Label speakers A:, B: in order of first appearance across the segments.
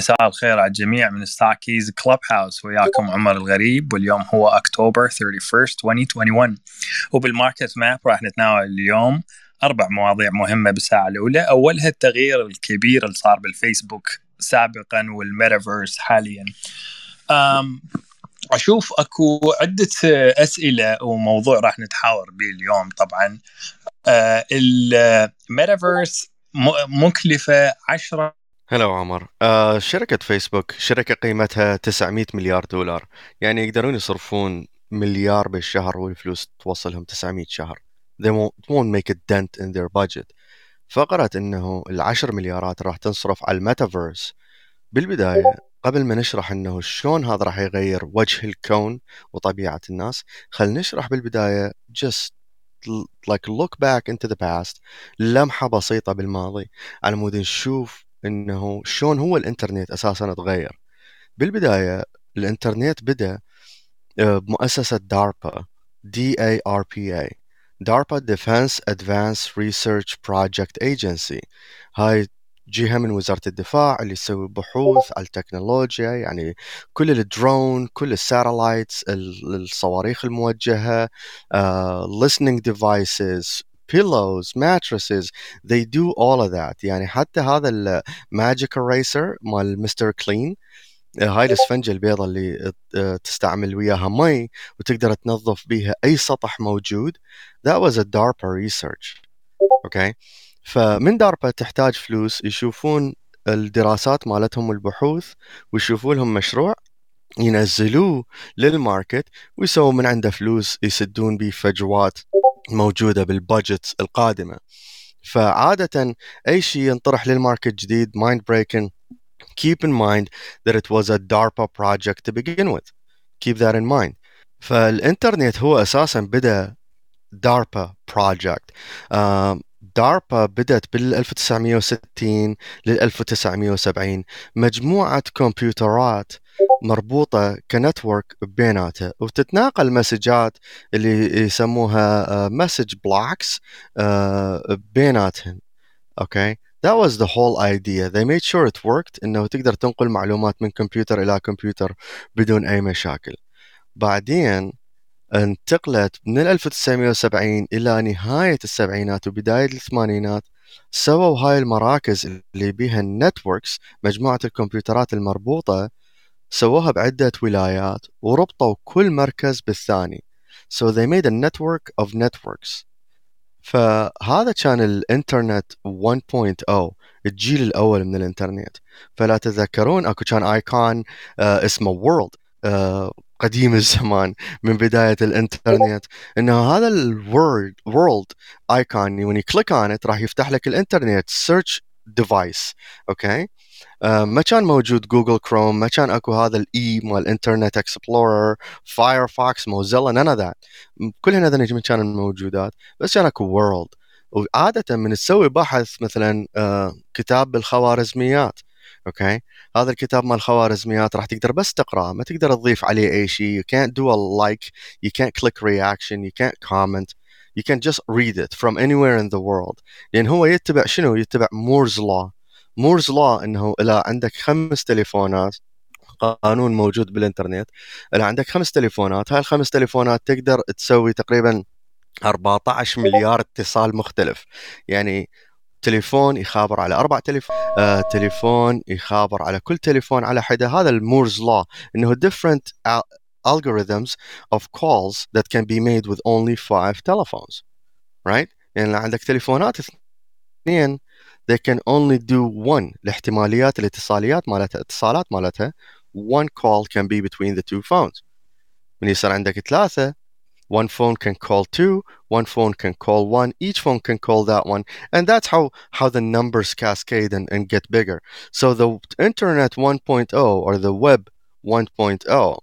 A: مساء الخير على الجميع من ستاكيز كلوب هاوس وياكم عمر الغريب واليوم هو اكتوبر 31 2021 وبالماركت ماب راح نتناول اليوم أربع مواضيع مهمة بالساعة الأولى. أولها التغيير الكبير اللي صار بالفيسبوك سابقا والميتافيرس حاليا. أم أشوف أكو عدة أسئلة وموضوع راح نتحاور به اليوم طبعا. أه الميتافيرس مكلفة 10
B: هلا عمر. آه شركة فيسبوك شركة قيمتها 900 مليار دولار. يعني يقدرون يصرفون مليار بالشهر والفلوس توصلهم 900 شهر. They won't, won't make a dent in their budget. فقرت إنه العشر مليارات راح تنصرف على الميتافيرس. بالبداية قبل ما نشرح إنه شلون هذا راح يغير وجه الكون وطبيعة الناس خل نشرح بالبداية just like look back into the past. لمحة بسيطة بالماضي. على مود نشوف إنه شلون هو الإنترنت أساسا تغير بالبداية الإنترنت بدأ آه، بمؤسسة داربا دي اي ار بي اي داربا ديفنس ادفانس ريسيرش بروجكت ايجنسي هاي جهة من وزارة الدفاع اللي تسوي بحوث على التكنولوجيا يعني كل الدرون كل الساتلايتس الصواريخ الموجهة uh, listening devices pillows mattresses they do all of that. يعني حتى هذا الماجيك eraser مال مستر كلين هاي الاسفنجة البيضة اللي آه، تستعمل وياها مي وتقدر تنظف بيها أي سطح موجود that was a DARPA research. Okay. فمن داربا تحتاج فلوس يشوفون الدراسات مالتهم والبحوث ويشوفوا لهم مشروع ينزلوه للماركت ويسووا من عنده فلوس يسدون به فجوات. موجودة بالبادجت القادمة. فعادة أي شيء ينطرح للماركت جديد mind breaking keep in mind that it was a DARPA project to begin with. Keep that in mind. فالإنترنت هو أساسا بدأ DARPA project. داربا بدأت بال 1960 لل 1970 مجموعة كمبيوترات مربوطة كنتورك بيناتها وتتناقل مسجات اللي يسموها مسج بلوكس بيناتهم أوكي That was the whole idea. They made sure it worked إنه تقدر تنقل معلومات من كمبيوتر إلى كمبيوتر بدون أي مشاكل. بعدين انتقلت من 1970 إلى نهاية السبعينات وبداية الثمانينات سووا هاي المراكز اللي بيها النتوركس مجموعة الكمبيوترات المربوطة سووها بعدة ولايات وربطوا كل مركز بالثاني. So they made a network of networks. فهذا كان الإنترنت 1.0 الجيل الأول من الإنترنت. فلا تتذكرون أكو كان آيكون آه اسمه وورلد آه قديم الزمان من بداية الإنترنت. إنه هذا الورد وورلد ايكون when you click on it راح يفتح لك الإنترنت search device أوكي آه ما كان موجود جوجل كروم ما كان أكو هذا الاي مال انترنت اكسبلورر فايرفوكس موزيلا نان ذات كل هذول من كانوا موجودات بس كان أكو وورلد وعادة من تسوي بحث مثلا آه كتاب بالخوارزميات أوكي؟ هذا الكتاب مال الخوارزميات راح تقدر بس تقرأه ما تقدر تضيف عليه أي شيء you can't do a like you can't click reaction you can't comment you can just read it from anywhere in the world. لأن هو يتبع شنو؟ يتبع مورز لو مورز لو إنه اذا عندك خمس تليفونات قانون موجود بالإنترنت اذا عندك خمس تليفونات هاي الخمس تليفونات تقدر تسوي تقريبا 14 مليار اتصال مختلف. يعني تليفون يخابر على أربع تليفون آه، تليفون يخابر على كل تليفون على حدة. هذا المورز لو إنه different algorithms of calls that can be made with only five telephones. Right? يعني عندك تليفونات اثنين they can only do one الاحتماليات الاتصاليات مالتها اتصالات مالتها one call can be between the two phones من يصير عندك ثلاثة one phone can call two one phone can call one each phone can call that one and that's how how the numbers cascade and, and get bigger so the internet 1.0 or the web 1.0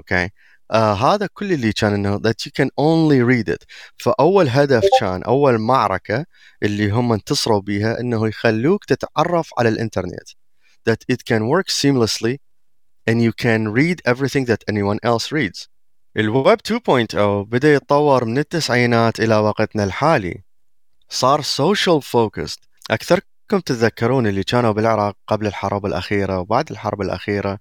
B: okay آه هذا كل اللي كان إنه that you can only read it. فأول هدف كان أول معركة اللي هم انتصروا بيها إنه يخلوك تتعرف على الإنترنت. That it can work seamlessly and you can read everything that anyone else reads. الويب 2.0 بدأ يتطور من التسعينات إلى وقتنا الحالي. صار social focused. أكثر حقكم تتذكرون اللي كانوا بالعراق قبل الحرب الأخيرة وبعد الحرب الأخيرة؟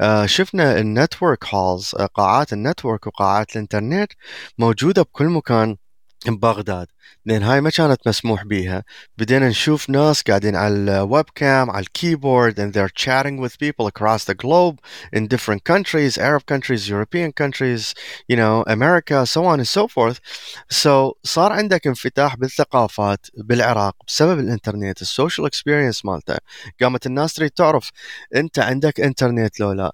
B: آه، شفنا النتورك هولز قاعات النتورك وقاعات الإنترنت موجودة بكل مكان. ببغداد لأن هاي ما كانت مسموح بيها. بدينا نشوف ناس قاعدين على الويب كام على الكيبورد and they're chatting with people across the globe in different countries Arab countries European countries you know America so on and so forth. So صار عندك انفتاح بالثقافات بالعراق بسبب الإنترنت السوشيال اكسبيرينس مالته. قامت الناس تريد تعرف أنت عندك إنترنت لو لا.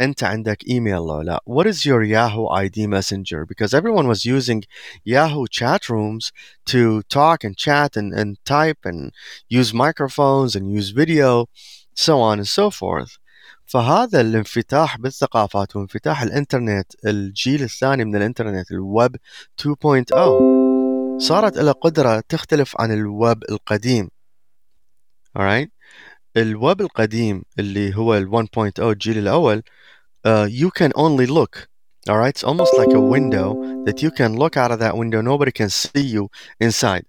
B: انت عندك ايميل لو لا what is your Yahoo ID messenger because everyone was using Yahoo chat rooms to talk and chat and, and type and use microphones and use video so on and so forth فهذا الانفتاح بالثقافات وانفتاح الانترنت الجيل الثاني من الانترنت الويب 2.0 صارت له قدرة تختلف عن الويب القديم alright الويب القديم اللي هو ال 1.0 الجيل الأول uh, you can only look. All right, it's almost like a window that you can look out of that window. Nobody can see you inside.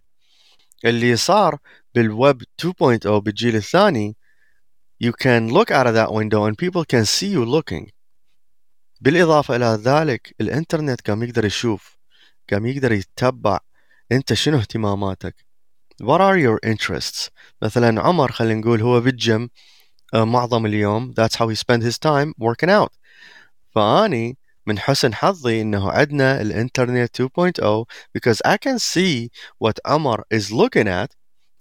B: اللي صار بالويب 2.0 بالجيل الثاني you can look out of that window and people can see you looking. بالإضافة إلى ذلك الإنترنت قام يقدر يشوف قام يقدر يتبع أنت شنو اهتماماتك What are your interests? مثلا عمر خلينا نقول هو بالجيم معظم اليوم. That's how he spent his time working out. فأني من حسن حظي إنه عندنا الإنترنت 2.0 because I can see what عمر is looking at.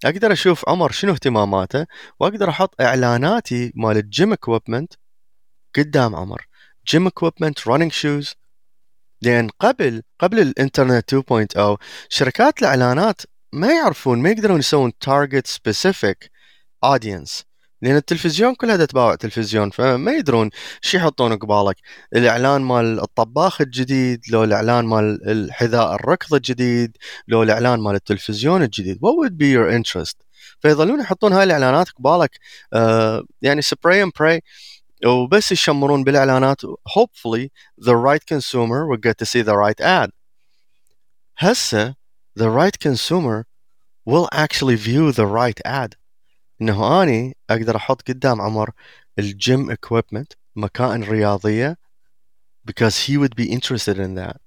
B: أقدر أشوف عمر شنو اهتماماته وأقدر أحط إعلاناتي مال الجيم اكويبمنت قدام عمر. جيم اكويبمنت رانينج شوز لأن قبل قبل الإنترنت 2.0 شركات الإعلانات ما يعرفون ما يقدرون يسوون تارجت سبيسيفيك اودينس لأن التلفزيون كلها تباوع تلفزيون فما يدرون شو يحطون قبالك. الإعلان مال الطباخ الجديد لو الإعلان مال الحذاء الركض الجديد لو الإعلان مال التلفزيون الجديد. What would be your interest? فيظلون يحطون هاي الإعلانات قبالك uh, يعني spray and pray وبس يشمرون بالإعلانات. Hopefully the right consumer will get to see the right ad. هسه the right consumer will actually view the right ad انه اني اقدر احط قدام عمر الجيم equipment مكائن رياضيه، because he would be interested in that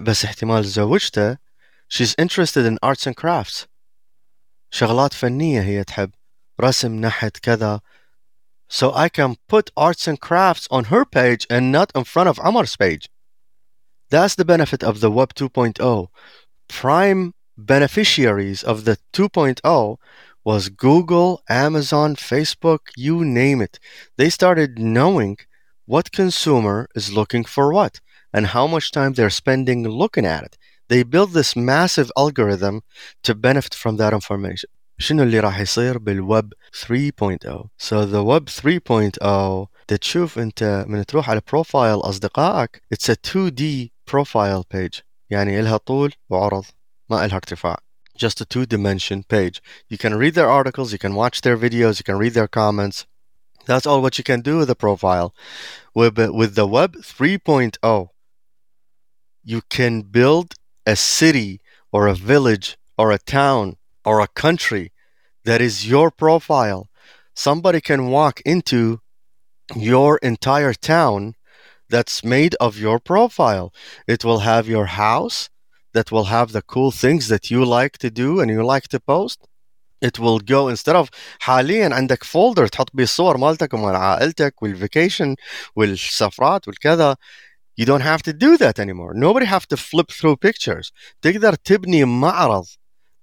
B: بس احتمال زوجته she's interested in arts and crafts شغلات فنيه هي تحب رسم نحت كذا so I can put arts and crafts on her page and not in front of Omar's page. That's the benefit of the Web 2.0 prime beneficiaries of the 2.0 was Google, Amazon, Facebook, you name it. They started knowing what consumer is looking for what and how much time they're spending looking at it. They built this massive algorithm to benefit from that information. شنو اللي راح يصير بالويب 3.0 so the web 3.0 تشوف انت من تروح على بروفايل اصدقائك it's a 2D profile page يعني إلها طول وعرض ما إلها ارتفاع just a two dimension page. You can read their articles, you can watch their videos, you can read their comments. That's all what you can do with a profile. With, with the Web 3.0, you can build a city or a village or a town or a country that is your profile. Somebody can walk into your entire town that's made of your profile. It will have your house, that will have the cool things that you like to do and you like to post it will go instead of حاليا عندك فولدر تحط بيه الصور مالتك ومال عائلتك والفيكيشن والسفرات والكذا you don't have to do that anymore nobody have to flip through pictures تقدر تبني معرض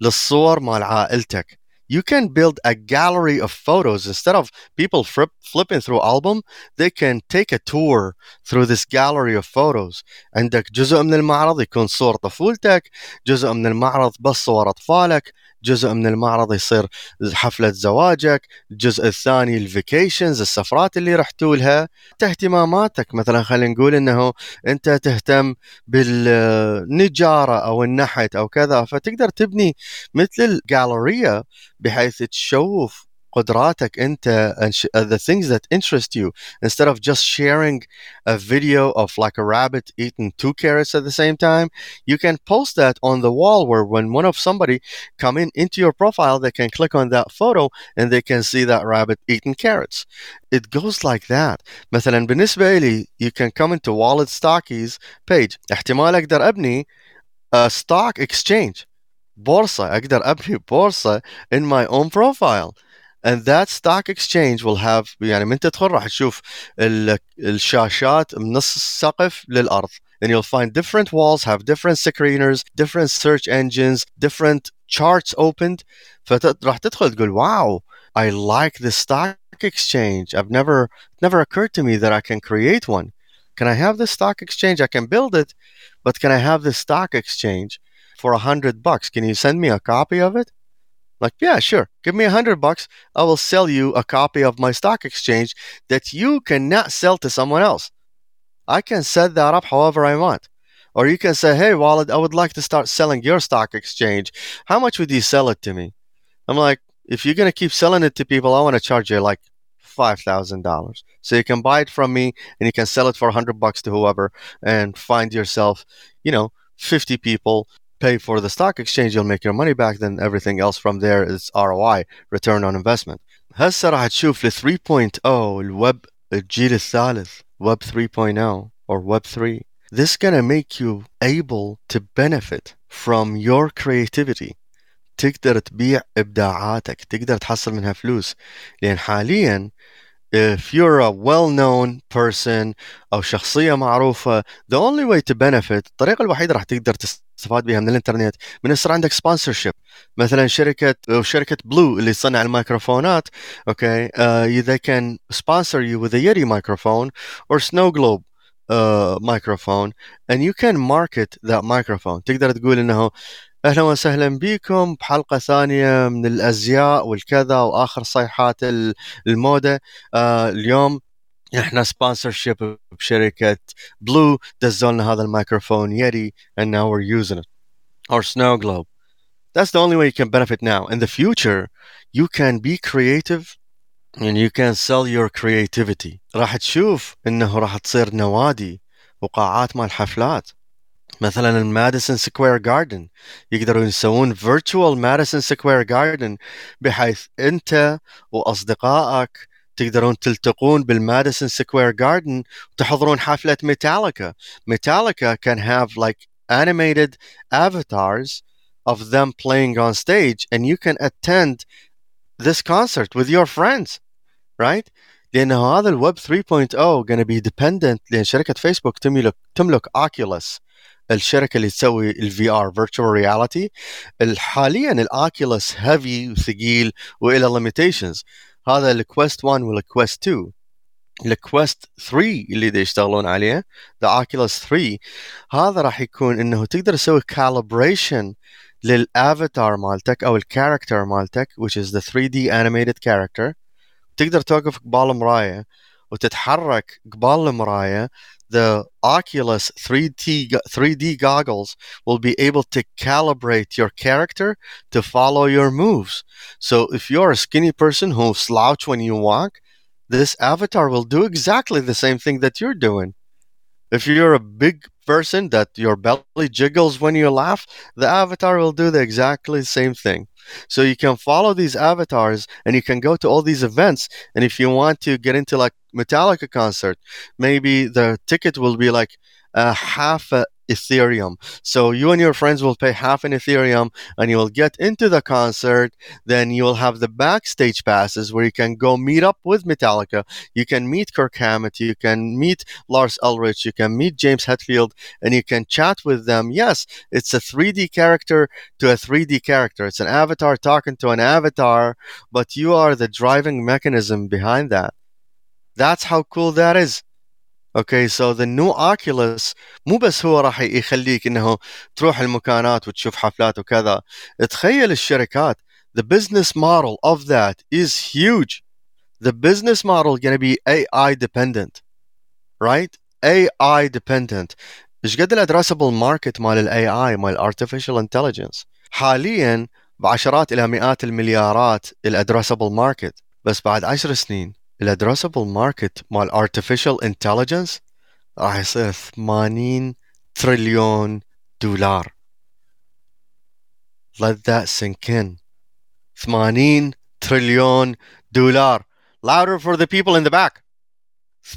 B: للصور مال عائلتك you can build a gallery of photos instead of people flip, flipping through album they can take a tour through this gallery of photos عندك جزء من المعرض يكون صور طفولتك جزء من المعرض بس صور أطفالك جزء من المعرض يصير حفلة زواجك الجزء الثاني الفيكيشنز السفرات اللي رحتوا لها اهتماماتك مثلا خلينا نقول إنه أنت تهتم بالنجارة أو النحت أو كذا فتقدر تبني مثل الجاليريا بحيث تشوف قدراتك انت and uh, the things that interest you. Instead of just sharing a video of like a rabbit eating two carrots at the same time you can post that on the wall where when one of somebody come in into your profile they can click on that photo and they can see that rabbit eating carrots. It goes like that. مثلا بالنسبة لي you can come into Wallet Stockeys page. احتمال اقدر ابني a stock exchange. بورصة. أقدر أبني بورصة in my own profile and that stock exchange will have يعني من تدخل راح تشوف ال- الشاشات من نص السقف للارض and you'll find different walls have different screeners different search engines different charts opened فراح تدخل تقول wow I like the stock exchange I've never never occurred to me that I can create one can I have the stock exchange I can build it but can I have the stock exchange for a hundred bucks can you send me a copy of it Like, yeah, sure. Give me a hundred bucks. I will sell you a copy of my stock exchange that you cannot sell to someone else. I can set that up however I want. Or you can say, hey, Wallet, I would like to start selling your stock exchange. How much would you sell it to me? I'm like, if you're going to keep selling it to people, I want to charge you like $5,000. So you can buy it from me and you can sell it for a hundred bucks to whoever and find yourself, you know, 50 people pay for the stock exchange you'll make your money back then everything else from there is ROI return on investment هسه راح تشوف ال 3.0 الويب الجيل الثالث web 3.0 or web 3 this gonna make you able to benefit from your creativity تقدر تبيع ابداعاتك تقدر تحصل منها فلوس لان حاليا if you're a well-known person أو شخصية معروفة the only way to benefit الطريقة الوحيدة راح تقدر استفاد بها من الإنترنت. من يصير عندك سبونسر شيب مثلا شركة شركة بلو اللي تصنع الميكروفونات أوكي؟ آه، إذا كان سبونسر يو وذ يري مايكروفون اور سنو جلوب مايكروفون and you can market that microphone. تقدر تقول إنه أهلا وسهلا بكم بحلقة ثانية من الأزياء والكذا وآخر صيحات المودة. آه، اليوم احنا سبونسرشيب بشركه بلو دزوا لنا هذا الميكروفون يدي and now we're using it or snow globe that's the only way you can benefit now in the future you can be creative and you can sell your creativity راح تشوف انه راح تصير نوادي وقاعات مال حفلات مثلا الماديسون سكوير جاردن يقدروا يسوون فيرتشوال ماديسون سكوير جاردن بحيث انت واصدقائك تقدرون تلتقون بالماديسون سكوير جاردن وتحضرون حفلة ميتاليكا. ميتاليكا can have like animated avatars of them playing on stage and you can attend this concert with your friends right? لأن هذا الويب 3.0 gonna be dependent لأن شركة فيسبوك تملك تملك Oculus الشركة اللي تسوي الفي ار فيرتشوال رياليتي حاليا الاوكيولس هيفي وثقيل وإلى ليميتيشنز هذا الكويست 1 والكويست 2 الكويست 3 اللي دا يشتغلون عليه ذا اوكيولس 3 هذا راح يكون إنه تقدر تسوي كالبريشن للافاتار مالتك أو الكاركتر مالتك which is the 3D animated character. تقدر توقف قبال مرايه وتتحرك قبال المراية the Oculus 3D 3D goggles will be able to calibrate your character to follow your moves. So if you're a skinny person who slouch when you walk, this avatar will do exactly the same thing that you're doing. If you're a big person that your belly jiggles when you laugh, the avatar will do the exactly same thing. So you can follow these avatars and you can go to all these events. And if you want to get into like Metallica concert, maybe the ticket will be like a half a Ethereum. So you and your friends will pay half an Ethereum and you will get into the concert. Then you will have the backstage passes where you can go meet up with Metallica. You can meet Kirk Hammett. You can meet Lars Ulrich. You can meet James Hetfield and you can chat with them. Yes, it's a 3D character to a 3D character. It's an avatar talking to an avatar, but you are the driving mechanism behind that. That's how cool that is. اوكي سو ذا نيو اوكيولس مو بس هو راح يخليك انه تروح المكانات وتشوف حفلات وكذا تخيل الشركات the business model of that is huge the business model going to be AI dependent right AI dependent ايش قد الادرسبل ماركت مال الاي اي مال artificial intelligence حاليا بعشرات الى مئات المليارات الادرسبل ماركت بس بعد عشر سنين الادرسبل ماركت مال artificial intelligence راح يصير 80 تريليون دولار let that sink in 80 تريليون دولار louder for the people in the back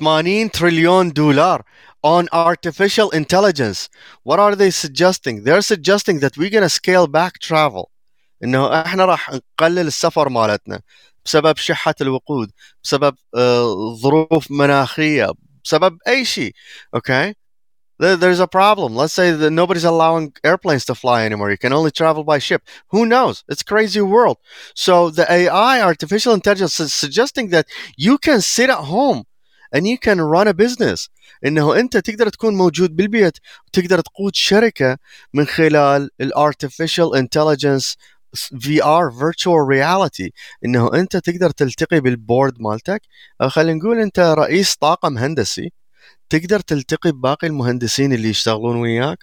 B: 80 تريليون دولار on artificial intelligence what are they suggesting they're suggesting that we're gonna scale back travel انه احنا راح نقلل السفر مالتنا بسبب شحة الوقود بسبب uh, ظروف مناخية بسبب اي شيء okay there's a problem. Let's say that nobody's allowing airplanes to fly anymore. You can only travel by ship. Who knows? It's crazy world. So the AI, artificial intelligence, is suggesting that you can sit at home and you can run a business. انه انت تقدر تكون موجود بالبيت وتقدر تقود شركه من خلال الارتفيشال انتليجنس VR virtual reality. إنه أنت تقدر تلتقي بالبورد مالتك. خلينا نقول أنت رئيس طاقم هندسي. تقدر تلتقي بباقي المهندسين اللي يشتغلون وياك.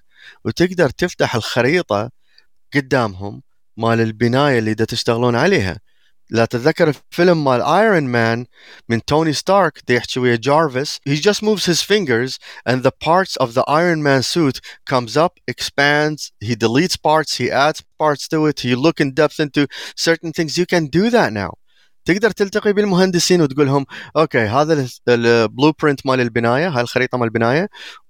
B: وتقدر تفتح الخريطة قدامهم مال البناية اللي دا تشتغلون عليها. لا تتذكر الفيلم مال ايرون مان من توني ستارك دي يحكي ويا جارفيس he just moves his fingers and the parts of the Iron Man suit comes up expands he deletes parts he adds parts to it he look in depth into certain things you can do that now تقدر تلتقي بالمهندسين وتقول لهم أوكي هذا البلو برنت مال البنايه هاي الخريطه مال البنايه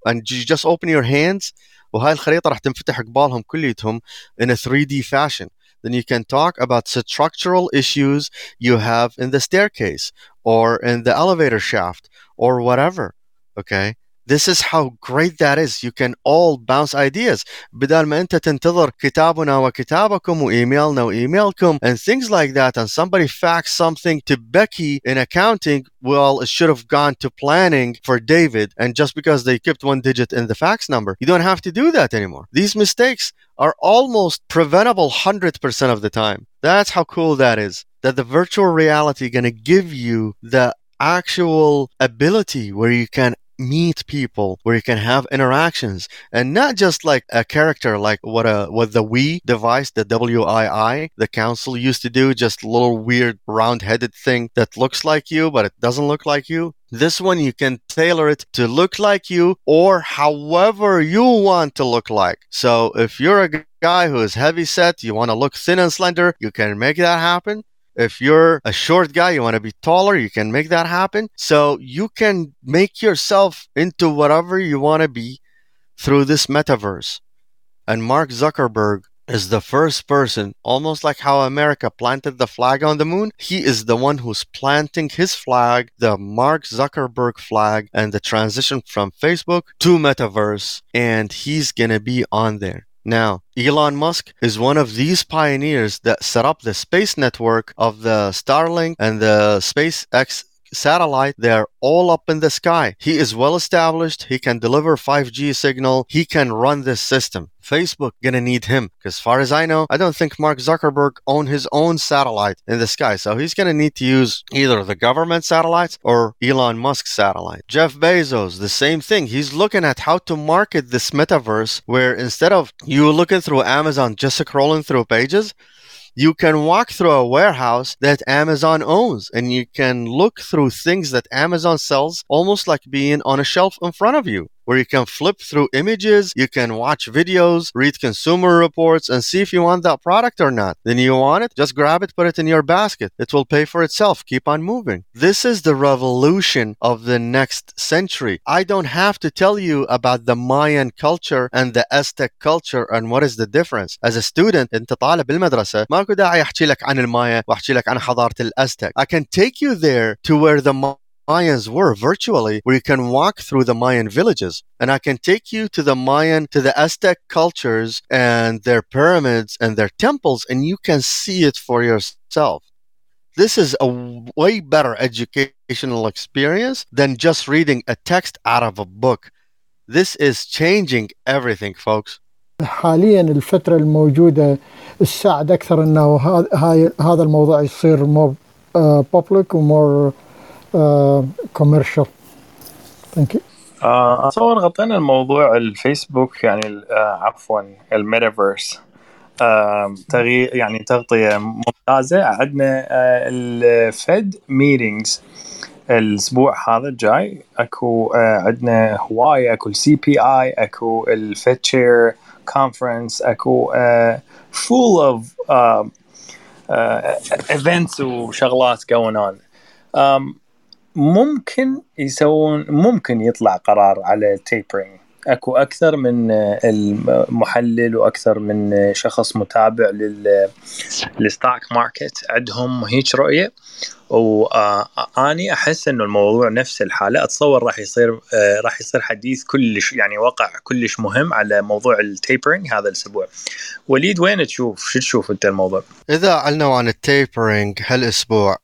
B: and you just open your hands وهاي الخريطه راح تنفتح قبالهم كليتهم in a 3D fashion then you can talk about the structural issues you have in the staircase or in the elevator shaft or whatever okay this is how great that is. You can all bounce ideas. بدل ما أنت تنتظر كتابنا وكتابكم وإيميلنا وإيميلكم and things like that and somebody fax something to Becky in accounting well it should have gone to planning for David and just because they kept one digit in the fax number you don't have to do that anymore. These mistakes are almost preventable 100% of the time. That's how cool that is. That the virtual reality going to give you the actual ability where you can meet people where you can have interactions and not just like a character like what a what the Wii device the WII the council used to do just a little weird round-headed thing that looks like you but it doesn't look like you. This one you can tailor it to look like you or however you want to look like. So if you're a guy who is heavy set you want to look thin and slender you can make that happen if you're a short guy, you want to be taller, you can make that happen. So you can make yourself into whatever you want to be through this metaverse. And Mark Zuckerberg is the first person, almost like how America planted the flag on the moon. He is the one who's planting his flag, the Mark Zuckerberg flag, and the transition from Facebook to metaverse. And he's going to be on there. Now, Elon Musk is one of these pioneers that set up the space network of the Starlink and the SpaceX satellite. They're all up in the sky. He is well established. He can deliver 5G signal. He can run this system. Facebook gonna need him because as far as I know, I don't think Mark Zuckerberg own his own satellite in the sky. So he's gonna need to use either the government satellites or Elon Musk satellite. Jeff Bezos, the same thing. He's looking at how to market this metaverse where instead of you looking through Amazon just scrolling through pages, you can walk through a warehouse that Amazon owns and you can look through things that Amazon sells almost like being on a shelf in front of you where you can flip through images, you can watch videos, read consumer reports, and see if you want that product or not. Then you want it, just grab it, put it in your basket. It will pay for itself. Keep on moving. This is the revolution of the next century. I don't have to tell you about the Mayan culture and the Aztec culture and what is the difference. As a student, انت طالب بالمدرسة ماكو داعي احكي لك عن المايا واحكي لك عن حضارة الأزتك. I can take you there to where the Mayans were virtually, where you can walk through the Mayan villages. And I can take you to the Mayan, to the Aztec cultures and their pyramids and their temples, and you can see it for yourself. This is a way better educational experience than just reading a text out of a book. This is changing everything, folks.
C: حاليا الفترة الموجودة الساعد أكثر أنه هاي هذا الموضوع يصير مور بابليك ومور كوميرشال ثانك يو
A: أتصور غطينا الموضوع الفيسبوك يعني آه عفوا الميتافيرس. تغيير يعني تغطية ممتازة. عندنا آه، الفيد ميتينجز الأسبوع هذا الجاي. أكو آه، عندنا هوايه أكو السي بي اي أكو الفيد شير كونفرنس أكو فول اوف ايفنتس وشغلات on. um, ممكن يسوون ممكن يطلع قرار على تيبرينج أكو أكثر من المحلل وأكثر من شخص متابع للستوك ماركت عندهم هيك رؤية. واني أحس إنه الموضوع نفس الحالة. أتصور راح يصير راح يصير حديث كلش يعني وقع كلش مهم على موضوع التيبرينج هذا الأسبوع. وليد وين تشوف؟ شو تشوف أنت الموضوع؟
B: إذا اعلنوا عن التيبرينج هالأسبوع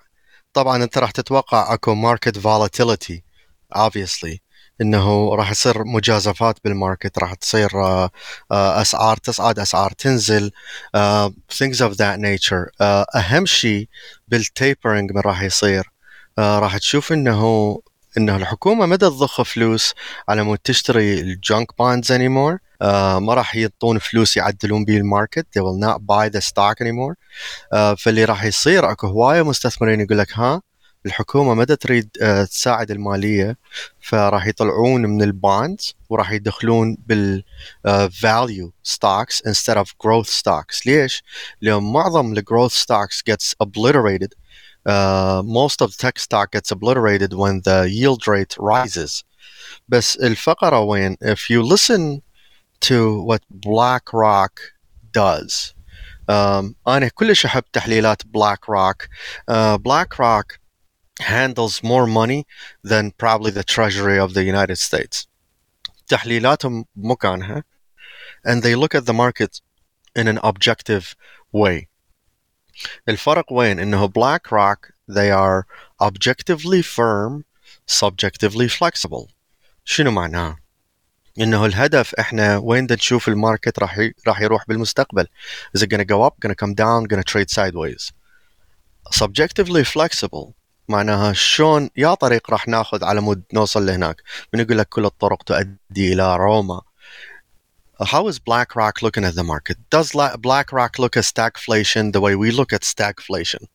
B: طبعا أنت راح تتوقع أكو ماركت فولاتيليتي obviously إنه راح يصير مجازفات بالماركت راح تصير uh, uh, أسعار تصعد أسعار تنزل uh, things of that nature. أهم شيء بالتيبرنج من راح يصير راح تشوف إنه إنه الحكومة ما تضخ فلوس على مود تشتري الجنك بوندز anymore. Uh, ما راح يعطون فلوس يعدلون به الماركت they will not buy the stock anymore uh, فاللي راح يصير اكو هوايه مستثمرين يقول لك ها الحكومة ما تريد uh, تساعد المالية فراح يطلعون من الباندز وراح يدخلون بال uh, value stocks instead of growth stocks ليش؟ لأن معظم ال growth stocks gets obliterated uh, most of the tech stock gets obliterated when the yield rate rises بس الفقرة وين if you listen to what BlackRock does um, أنا كلش أحب تحليلات BlackRock uh, BlackRock handles more money than probably the treasury of the United States تحليلاتهم مكانها and they look at the market in an objective way الفرق وين انه BlackRock they are objectively firm subjectively flexible شنو معناه انه الهدف إحنا وين نشوف الماركت راح. راح يروح بالمستقبل is it gonna go up gonna come down gonna trade sideways subjectively flexible معناها شلون يا طريق راح ناخذ على مود نوصل لهناك من يقول لك كل الطرق تؤدي إلى روما how is BlackRock looking at the market? Does BlackRock look at stagflation the way we look at stagflation?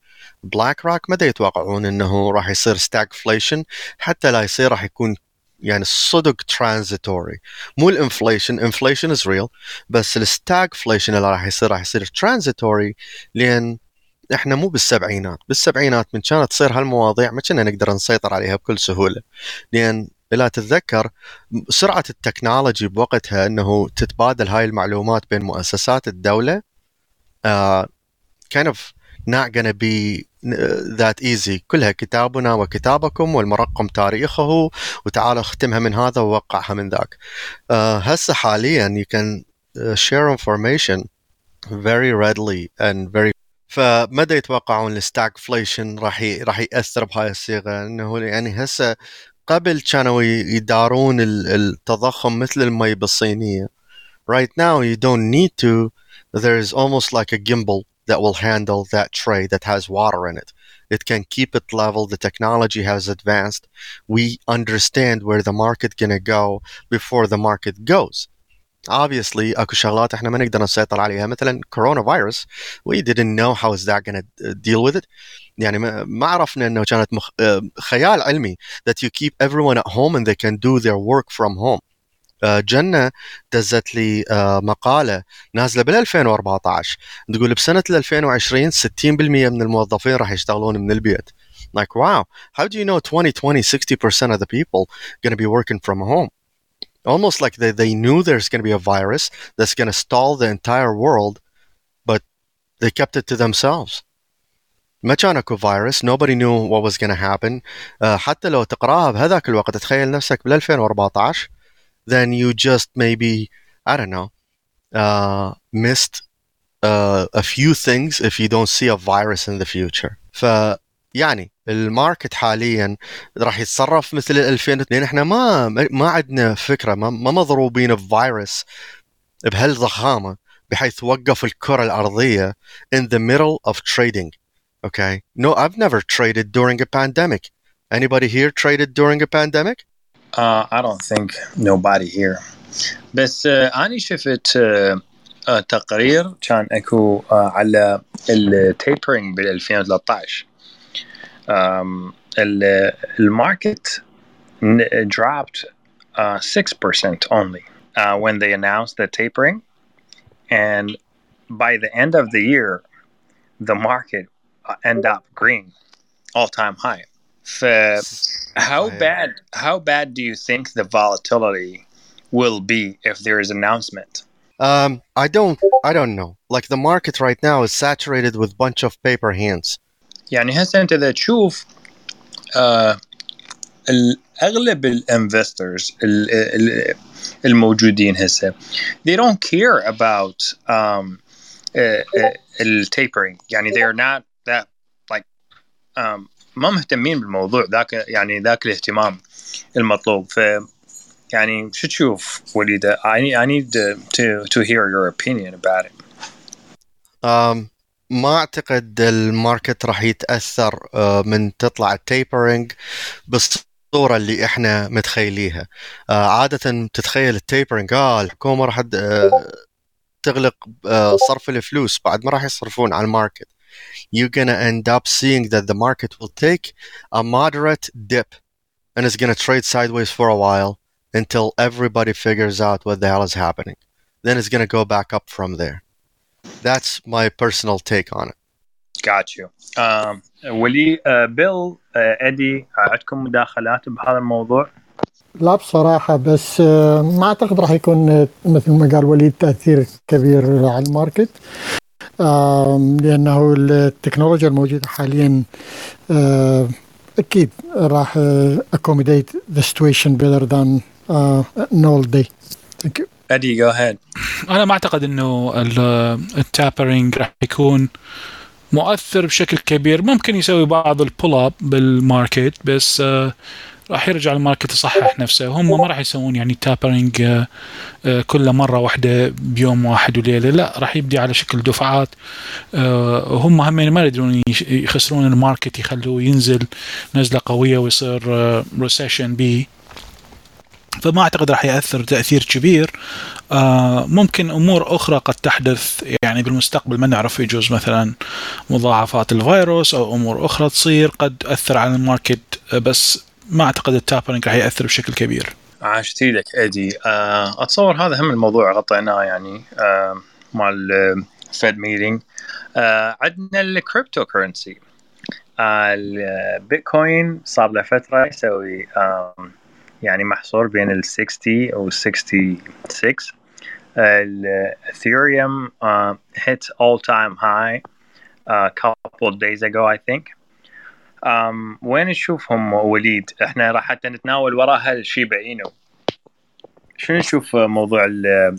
B: BlackRock متى يتوقعون انه راح يصير stagflation حتى لا يصير راح يكون يعني الصدق transitory. مو الانفليشن inflation is real. بس الستاغفليشن اللي راح يصير راح يصير transitory لأن إحنا مو بالسبعينات. بالسبعينات من كانت تصير هالمواضيع ما كنا نقدر نسيطر عليها بكل سهولة. لأن لا تتذكر سرعة التكنولوجي بوقتها إنه تتبادل هاي المعلومات بين مؤسسات الدولة uh, kind of not gonna be that easy كلها كتابنا وكتابكم والمرقم تاريخه وتعال اختمها من هذا ووقعها من ذاك. uh, هسه حاليا you can share information very readily and very فمدى يتوقعون الستاغفليشن راح. راح يأثر بهاي الصيغة؟ إنه يعني هسه قبل كانوا يدارون التضخم مثل المي بالصينية. Right now you don't need to. There is almost like a gimbal. that will handle that tray that has water in it it can keep it level the technology has advanced we understand where the market gonna go before the market goes obviously اكو شغلات احنا ما نقدر نسيطر عليها مثلا كورونا فيروس we didn't know how is that going to deal with it يعني ما عرفنا انه كانت مخ... خيال علمي that you keep everyone at home and they can do their work from home جنة دزت لي مقالة نازلة بال 2014 تقول بسنة 2020 60% من الموظفين راح يشتغلون من البيت like wow how do you know 2020 60% of the people going to be working from home almost like they, they knew there's going to be a virus that's going to stall the entire world, but they kept it to themselves. ما كان اكو فيروس nobody knew what was going to happen uh, حتى لو تقراها بهذاك الوقت تخيل نفسك بال 2014 then you just maybe I don't know uh, missed uh, a few things if you don't see a virus in the future ف يعني الماركت حاليا راح يتصرف مثل 2000 لان احنا ما ما عندنا فكره ما, ما مضروبين بفيروس بهالضخامه بحيث وقف الكره الارضيه in the middle of trading okay no I've never traded during a pandemic anybody here traded during a pandemic
A: uh, I don't think nobody here بس uh, أنا شفت uh, آه، تقرير كان اكو آه، على التيبرنج بال 2013 um, ال- الماركت n- dropped uh, 6% only uh, when they announced the tapering and by the end of the year the market uh, end up green all time high ف how
B: صحيح.
A: bad how bad do you think the volatility will be if there is announcement
B: Um, I don't, I don't know. Like the market right now is saturated with bunch of paper hands.
A: يعني هسه انت اذا تشوف آه ال- اغلب الانفسترز الموجودين هسه they don't care about um, uh, uh, التيبرينج يعني they are not that like um, ما مهتمين بالموضوع ذاك يعني ذاك الاهتمام المطلوب. ف يعني شو تشوف وليد؟ I I need to, to hear your opinion about it.
B: Um, ما أعتقد الماركت راح يتأثر من تطلع التيبرنج بالصورة اللي إحنا متخيليها. عادة تتخيل التيبرنج آه الحكومة راح تغلق صرف الفلوس بعد ما راح يصرفون على الماركت. you're gonna end up seeing that the market will take a moderate dip and it's gonna trade sideways for a while until everybody figures out what the hell is happening then it's gonna go back up from there that's my personal take on it
A: Got you. Um, ولي uh, بيل uh, ادي عندكم مداخلات بهذا الموضوع؟
C: لا بصراحة بس آه، ما أعتقد راح يكون آه، مثل ما قال وليد تأثير كبير على الماركت آم، لأنه التكنولوجيا الموجودة حاليا أكيد راح accommodate the situation better than uh, null day. Thank you.
A: ادي جو هيد
D: أنا ما أعتقد إنه ال- التابرينج راح يكون مؤثر بشكل كبير ممكن يسوي بعض البول اب بالماركت بس راح يرجع الماركت يصحح نفسه. هم ما راح يسوون يعني تابرينج آه، آه، كل مرة واحدة بيوم واحد وليلة لا راح يبدي على شكل دفعات. آه، هم هم ما يقدرون يش- يخسرون الماركت يخلوه ينزل نزلة قوية ويصير ريسيشن بي. فما أعتقد راح يأثر تأثير كبير. آه، ممكن أمور أخرى قد تحدث يعني بالمستقبل ما نعرف يجوز مثلا مضاعفات الفيروس أو أمور أخرى تصير قد تأثر على الماركت. بس ما أعتقد التابرنج راح يأثر بشكل كبير.
A: عاشتي لك أدي. آه، أتصور هذا هم الموضوع غطيناه يعني آه، مال فيد ميتنج عندنا الكريبتو كرنسي البيتكوين صار له فترة يسوي آم، يعني محصور بين ال 60 و 66 الاثيريوم all time high a couple days ago I think. Um, وين نشوفهم وليد؟ إحنا راح حتى نتناول وراها الشيبا اينو شنو نشوف موضوع ال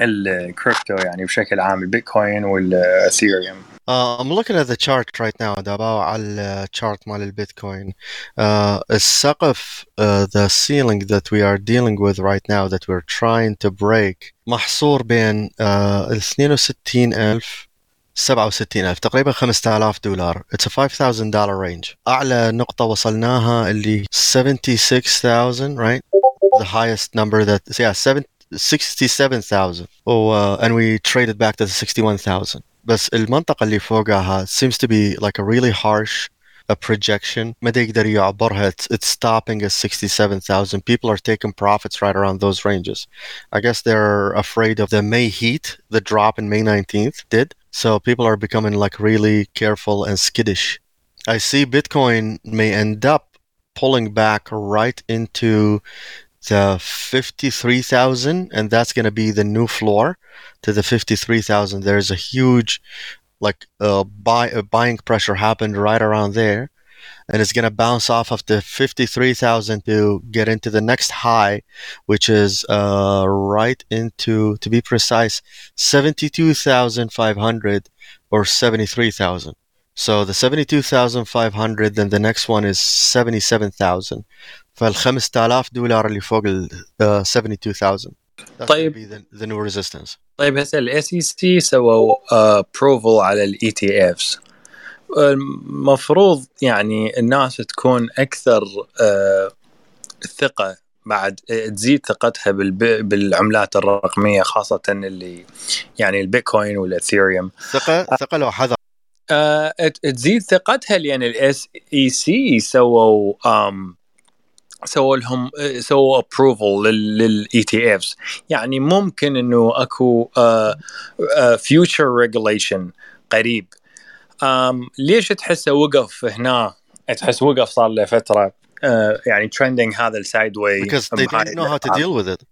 A: الكريبتو يعني بشكل عام البيتكوين والإثيريوم؟
B: Uh, I'm looking at the chart right now دابا على الشارت مال البيتكوين. Uh, السقف uh, the ceiling that we are dealing with right now that we're trying to break محصور بين uh, ال 62000 67000 تقريبا 5000 دولار it's a 5000 dollar range أعلى نقطة وصلناها اللي 76000 right the highest number that yeah 7 67,000 و, uh, and we traded back to the 61,000 بس المنطقة اللي فوقها seems to be like a really harsh a projection ما دا يقدر يعبرها it's, it's stopping at 67,000 people are taking profits right around those ranges I guess they're afraid of the May heat the drop in May 19th did So people are becoming like really careful and skittish. I see Bitcoin may end up pulling back right into the 53,000 and that's going to be the new floor to the 53,000 there's a huge like uh, buy uh, buying pressure happened right around there and it's going to bounce off of the 53,000 to get into the next high which is uh, right into to be precise 72,500 or 73,000 so the 72,500 then the next one is 77,000 فال 5000 دولار اللي فوق ال uh, 72,000 That's
A: طيب.
B: gonna be the, the new resistance
A: طيب هسه الاس اي سي سووا بروفل على الاي تي افز المفروض يعني الناس تكون أكثر آه، ثقة بعد تزيد ثقتها. بالعملات الرقمية خاصة اللي يعني البيتكوين والاثيريوم
B: ثقة ثقة لو حذر.
A: آه تزيد ثقتها لأن الاس اي سي سووا um, سووا لهم سووا ابروفل للاي تي افز يعني ممكن إنه أكو فيوتشر ريجوليشن قريب. Um, ليش تحسه وقف هنا؟ تحس وقف صار له فترة uh, يعني ترندنج هذا السايد واي
B: because they didn't know how to deal with it.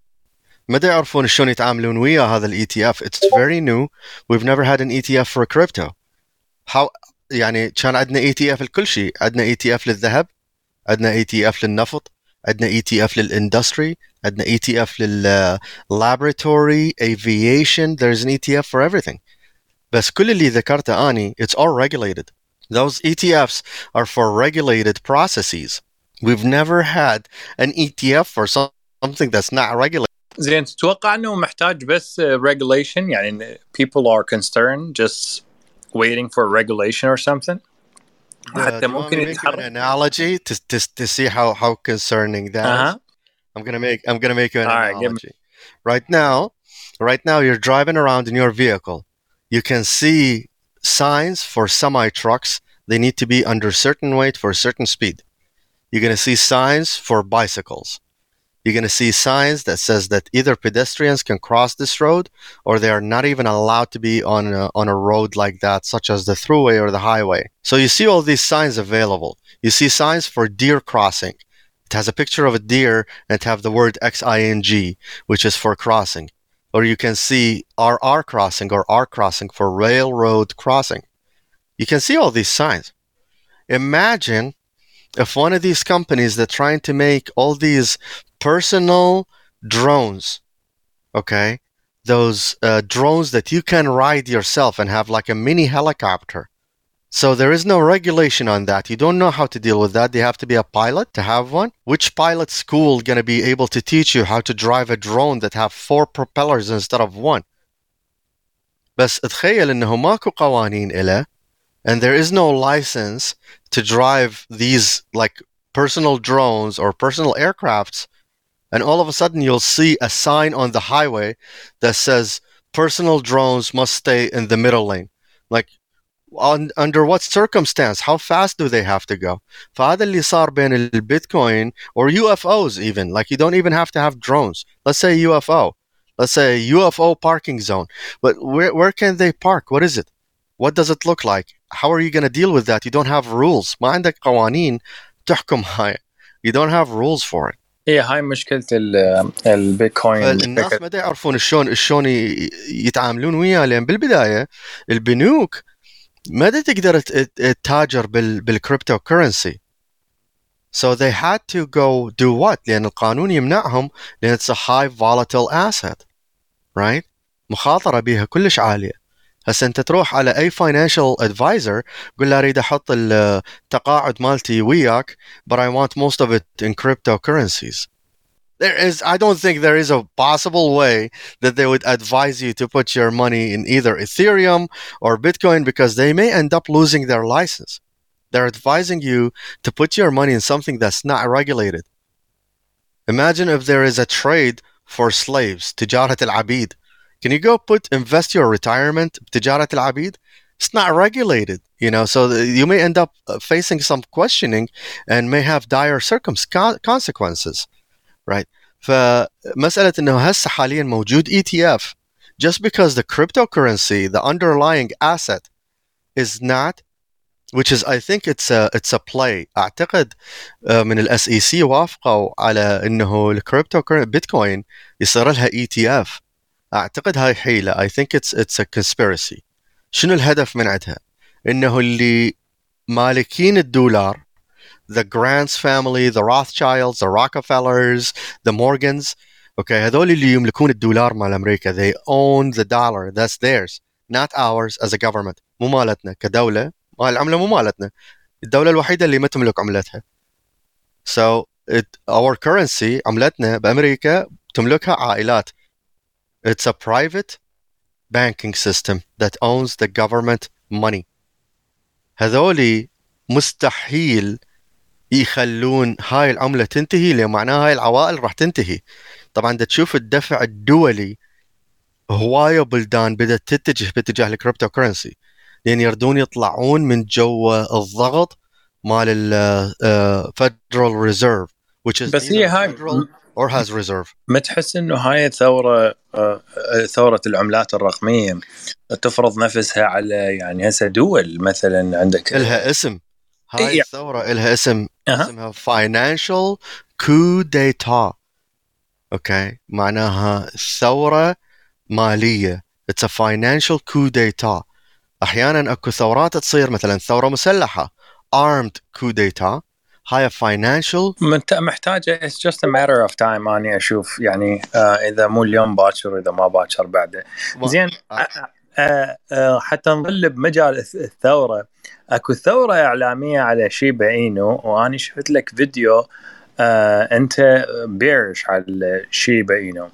B: ما يعرفون شلون يتعاملون ويا هذا الاي تي اف it's very new. We've never had an ETF for crypto. How يعني كان عندنا اي تي اف لكل شيء. عندنا اي تي اف للذهب عندنا اي تي اف للنفط عندنا اي تي اف للاندستري عندنا اي تي اف لللابراتوري aviation. There's an ETF for everything. بس كل اللي ذكرته اني it's all regulated those ETFs are for regulated processes we've never had an ETF for something that's not regulated
A: زين تتوقع انه محتاج بس regulation يعني people are concerned just waiting for regulation or something
B: حتى ممكن يتحرك an analogy to, to, to see how how concerning that uh-huh. is. I'm gonna make I'm gonna make you an All analogy. Right, right now, right now you're driving around in your vehicle. You can see signs for semi trucks. They need to be under certain weight for a certain speed. You're gonna see signs for bicycles. You're going to see signs that says that either pedestrians can cross this road or they are not even allowed to be on a, on a road like that such as the throughway or the highway. So you see all these signs available. You see signs for deer crossing. It has a picture of a deer and have the word xing which is for crossing or you can see rr crossing or r crossing for railroad crossing. You can see all these signs. Imagine if one of these companies that trying to make all these personal drones okay those uh, drones that you can ride yourself and have like a mini helicopter so there is no regulation on that you don't know how to deal with that you have to be a pilot to have one which pilot school going to be able to teach you how to drive a drone that have four propellers instead of one بس تخيل انه ماكو قوانين إله and there is no license to drive these like personal drones or personal aircrafts and all of a sudden you'll see a sign on the highway that says personal drones must stay in the middle lane like on, under what circumstance how fast do they have to go فهذا اللي صار بين البيتكوين or UFOs even like you don't even have to have drones let's say UFO let's say UFO parking zone but where, where can they park what is it what does it look like how are you going to deal with that you don't have rules ما عندك قوانين تحكم هاي you don't have rules for it
A: هي هاي مشكله البيتكوين
B: الناس ما يعرفون شلون شلون يتعاملون وياه لان بالبدايه البنوك ما تقدر تتاجر بالكريبتو كرنسي So they had to go do what؟ لأن القانون يمنعهم لأن it's a high volatile asset right؟ مخاطرة بها كلش عالية هسه أنت تروح على أي فاينانشال ادفايزر قول له أريد أحط التقاعد مالتي وياك but I want most of it in cryptocurrencies there is i don't think there is a possible way that they would advise you to put your money in either ethereum or bitcoin because they may end up losing their license. They're advising you to put your money in something that's not regulated. Imagine if there is a trade for slaves tijarat al-abid. Can you go put invest your retirement tijarat al-abid? It's not regulated you know so you may end up uh, facing some questioning and may have dire circumstances consequences. Right? فمسألة إنه هسه حاليا موجود ETF just because the cryptocurrency, the underlying asset, is not which is I think it's a it's a play. أعتقد من الاس سي وافقوا على إنه الكريبتو بيتكوين يصير لها اف أعتقد هاي حيلة. I think it's it's a conspiracy. شنو الهدف من عندها؟ إنه اللي مالكين الدولار the Grants family the Rothschilds the Rockefellers the Morgans okay هذول اللي يملكون الدولار مال امريكا they own the dollar that's theirs not ours as a government مو مالتنا كدوله مال العمله مو مالتنا الدوله الوحيده اللي ما تملك عملتها so it, our currency عملتنا بامريكا تملكها عائلات it's a private banking system that owns the government money هذولي مستحيل يخلون هاي العملة تنتهي لأن معناها هاي العوائل راح تنتهي. طبعا دا تشوف الدفع الدولي هواية بلدان بدأت تتجه باتجاه الكريبتو كرنسي لأن يردون يطلعون من جو الضغط مال الفدرال ريزيرف which is
A: بس هي هاي
B: or has reserve.
A: ما تحس إنه هاي الثوره آه، ثورة العملات الرقمية تفرض نفسها على يعني هسه دول مثلا عندك
B: إلها اسم. هاي
A: إيه.
B: الثورة لها اسم
A: أه.
B: اسمها فاينانشال كو ديتا أوكي؟ معناها ثورة مالية. اتس ا فاينانشال كو ديتا أحيانا أكو ثورات تصير مثلا ثورة مسلحة armed كو ديتا هاي
A: فاينانشال محتاجة اتس جاست ا ماتر اوف تايم أني أشوف يعني uh, إذا مو اليوم باكر إذا ما باكر بعده زين آه. حتى نظل بمجال الث- الثورة. اكو ثورة إعلامية على شيبا اينو وأني شفت لك فيديو آه أنت بيرش على شيبا اينو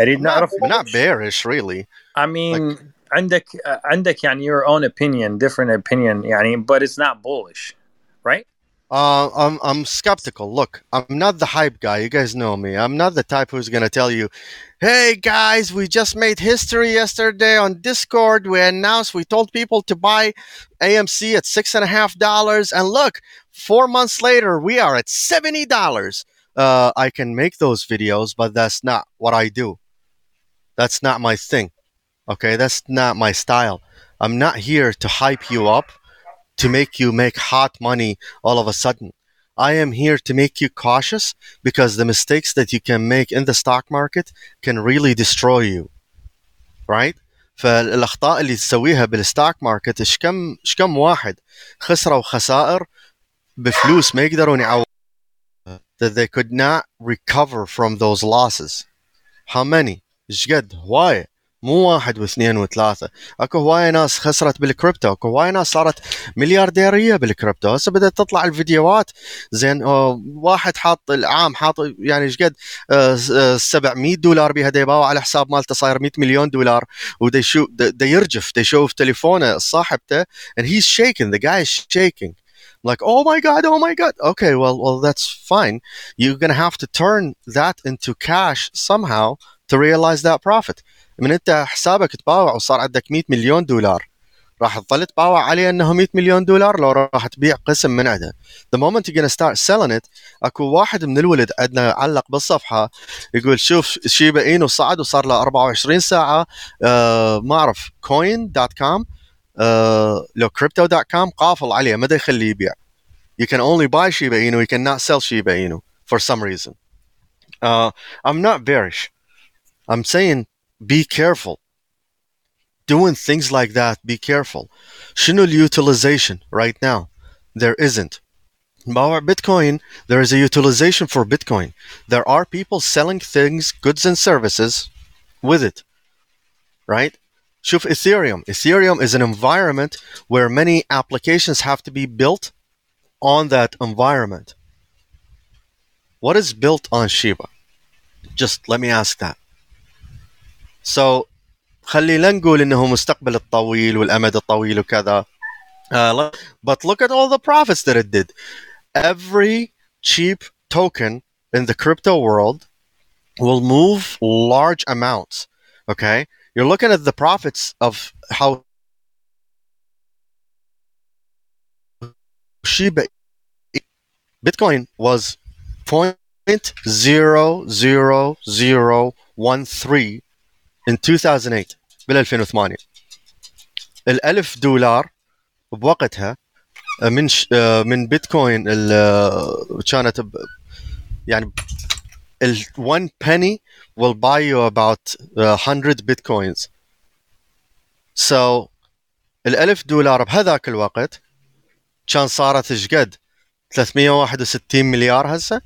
A: أريد نعرف
B: not, bearish really.
A: I mean عندك آه، عندك يعني your own opinion different opinion يعني but it's not bullish right?
B: Uh, I'm I'm skeptical. Look, I'm not the hype guy. You guys know me. I'm not the type who's gonna tell you, "Hey guys, we just made history yesterday on Discord. We announced we told people to buy AMC at six and a half dollars, and look, four months later we are at seventy dollars." Uh, I can make those videos, but that's not what I do. That's not my thing. Okay, that's not my style. I'm not here to hype you up to make you make hot money all of a sudden. I am here to make you cautious because the mistakes that you can make in the stock market can really destroy you. Right? فالاخطاء اللي تسويها بالستوك ماركت ايش كم ايش كم واحد خسروا خسائر بفلوس ما يقدرون يعوضوا that they could not recover from those losses. How many? ايش قد؟ هواية مو واحد واثنين وثلاثة. اكو هواية ناس خسرت بالكريبتو اكو هواية ناس صارت مليارديرية بالكريبتو. هسه بدأت تطلع الفيديوهات زين آه، واحد حاط العام حاط يعني إيش قد آه، آه، 700 دولار بها يباوع على حساب مالته صاير 100 مليون دولار. ودا يشوف دا دا يرجف دا يشوف تليفونه صاحبته and he's shaking the guy is shaking. Like oh my god oh my god. Okay well well that's fine. You're gonna have to turn that into cash somehow to realize that profit. من انت حسابك تباوع وصار عندك 100 مليون دولار. راح تظل تباوع عليه انه 100 مليون دولار لو راح تبيع قسم من عنده. The moment you're gonna start selling it اكو واحد من الولد عندنا علق بالصفحة يقول شوف شيبا إينو صعد وصار له 24 ساعة. آه ما أعرف كوين دوت كوم لو كريبتو دوت كوم قافل عليه ما يخليه يبيع. You can only buy Shiba Inu you cannot sell Shiba Inu for some reason. uh, I'm not bearish. I'm saying be careful. Doing things like that, be careful. Shouldn't utilization right now? There isn't. But Bitcoin, there is a utilization for Bitcoin. There are people selling things, goods and services with it. Right? Shuf Ethereum. Ethereum is an environment where many applications have to be built on that environment. What is built on Shiba? Just let me ask that. so خلينا نقول انه مستقبل الطويل والامد الطويل وكذا uh, but look at all the profits that it did every cheap token in the crypto world will move large amounts okay you're looking at the profits of how Shiba Bitcoin was 0.00013 in 2008 بال 2008 الألف دولار بوقتها من ش... من بيتكوين ال... كانت ب... يعني ال 1 penny will buy you about 100 bitcoins so الألف دولار بهذاك الوقت كان صارت ايش قد 361 مليار هسه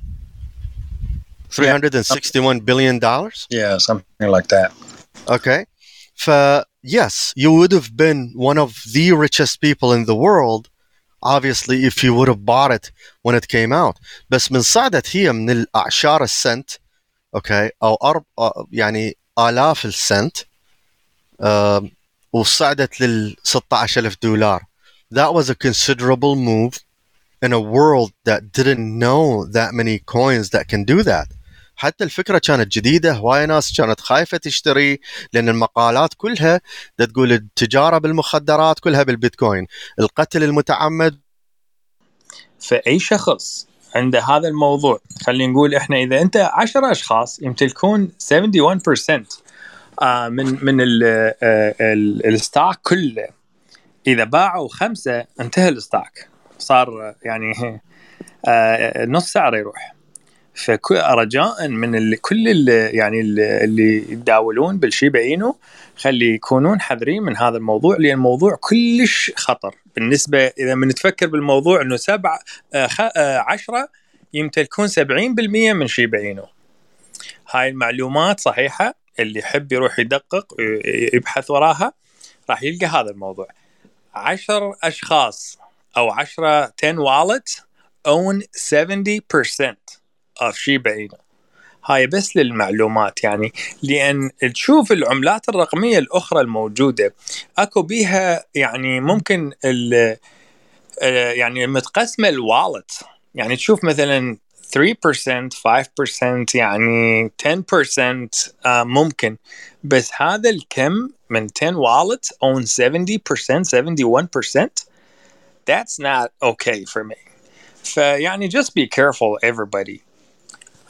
B: 361 billion dollars
A: yeah something like that
B: Okay. ف yes, you would have been one of the richest people in the world obviously if you would have bought it when it came out بس من صعدت هي من الأعشار السنت اوكي او أرب يعني آلاف السنت آم، وصعدت لل 16000 دولار that was a considerable move in a world that didn't know that many coins that can do that حتى الفكرة كانت جديدة هواي ناس كانت خايفة تشتري لأن المقالات كلها تقول التجارة بالمخدرات كلها بالبيتكوين. القتل المتعمد.
A: فأي شخص عنده هذا الموضوع خلينا نقول إحنا إذا أنت 10 أشخاص يمتلكون 71% آه، من من آه، ال- الستوك كله. إذا باعوا خمسة انتهى الستوك صار آه، يعني آه، نص سعره يروح. فرجاء من ال- كل ال- يعني ال- اللي يتداولون بالشيبا اينو خلي يكونون حذرين من هذا الموضوع لأن الموضوع كلش خطر. بالنسبة إذا من تفكر بالموضوع إنه سبعه آه، آه، عشرة يمتلكون 70% من شيبا اينو هاي المعلومات صحيحة اللي يحب يروح يدقق يبحث وراها راح يلقى هذا الموضوع. عشر أشخاص أو 10 10 والت own 70% of شيبا اينو هاي بس للمعلومات يعني. لأن تشوف العملات الرقمية الأخرى الموجودة أكو بيها يعني ممكن ال آه، يعني متقسمة الوالت. يعني تشوف مثلا 3% 5% يعني 10% آه، ممكن. بس هذا الكم من 10 والت own 70% 71% that's not okay for me. فيعني just be careful everybody.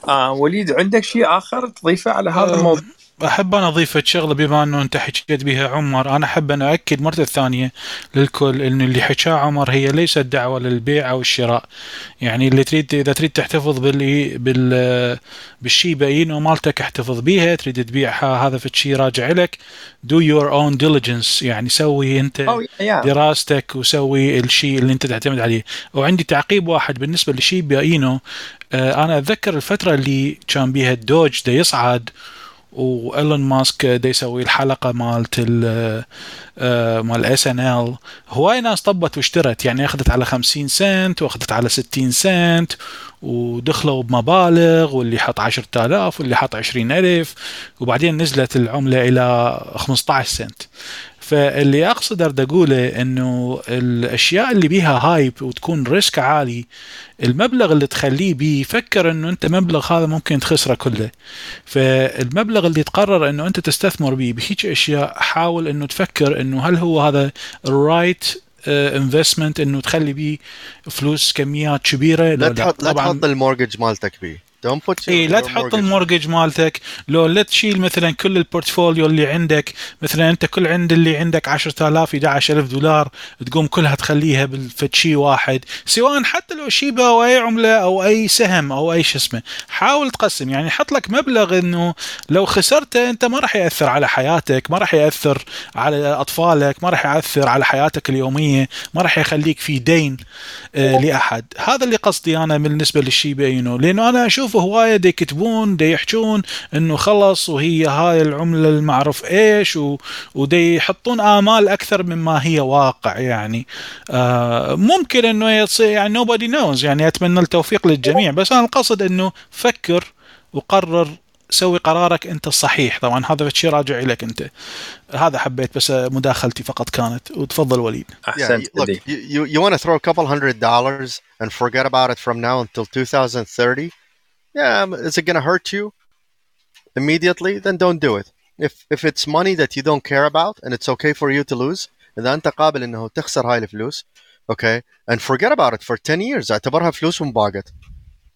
A: آه وليد عندك شيء آخر تضيفه على هذا
D: آه،
A: الموضوع؟
D: أحب أنا أضيف شغلة بما أنه أنت حكيت بها عمر أنا أحب أن أؤكد مرة ثانية للكل انه اللي حكاه عمر هي ليست دعوة للبيع أو الشراء. يعني اللي تريد إذا تريد تحتفظ بال بال بالشيبا اينو مالتك احتفظ بيها تريد تبيعها هذا في شيء راجع لك. Do your own diligence يعني سوي
A: أنت يا
D: دراستك وسوي الشيء اللي أنت تعتمد عليه. وعندي تعقيب واحد بالنسبة لشيبا اينو آه، أنا أتذكر الفترة اللي كان بيها الدوج دا يصعد وإيلون ماسك دا يسوي الحلقة مالت ال آه، مال إس إن إل. هواي ناس طبت واشترت يعني أخذت على 50 سنت وأخذت على 60 سنت ودخلوا بمبالغ واللي حط 10000 واللي حط 20000 وبعدين نزلت العملة إلى 15 سنت. فاللي أقصد أقوله إنه الأشياء اللي بيها هايب وتكون ريسك عالي المبلغ اللي تخليه بيه فكر إنه أنت مبلغ هذا ممكن تخسره كله. فالمبلغ اللي تقرر إنه أنت تستثمر بيه بهيك أشياء حاول إنه تفكر إنه هل هو هذا الرايت انفستمنت إنه تخلي بيه فلوس كميات كبيرة؟
B: لا
D: لو
B: تحط لا تحط المورجج مالتك بيه. Your,
D: اي لا تحط. المورجج مالتك. لو لا تشيل مثلا كل البورتفوليو اللي عندك مثلا أنت كل عند اللي عندك 10000 11000 دولار تقوم كلها تخليها بالفتشي واحد. سواء حتى لو شيبا أو أي عملة أو أي سهم أو أي شو اسمه. حاول تقسم يعني حط لك مبلغ إنه لو خسرته أنت ما راح يأثر على حياتك ما راح يأثر على أطفالك ما راح يأثر على حياتك اليومية ما راح يخليك في دين آه لأحد. هذا اللي قصدي أنا بالنسبة للشيبا اينو لأنه أنا أشوف هواية دي يكتبون دي يحجون إنه خلص وهي هاي العملة المعروف إيش و... ودي يحطون آمال أكثر مما هي واقع يعني. آه ممكن إنه يصير يعني nobody knows يعني أتمنى التوفيق للجميع بس أنا القصد إنه فكر وقرر سوي قرارك أنت الصحيح. طبعا هذا شيء راجع لك أنت. هذا حبيت بس مداخلتي فقط كانت وتفضل وليد.
B: Yeah,
A: أحسنت
B: you- look, you, you want to throw a couple hundred dollars and forget about it from now until 2030? Yeah, um, is it going to hurt you immediately? Then don't do it. If if it's money that you don't care about and it's okay for you to lose, إذا أنت قابل إنه تخسر هاي الفلوس, okay, and forget about it for 10 years. اعتبرها فلوس ومباقت.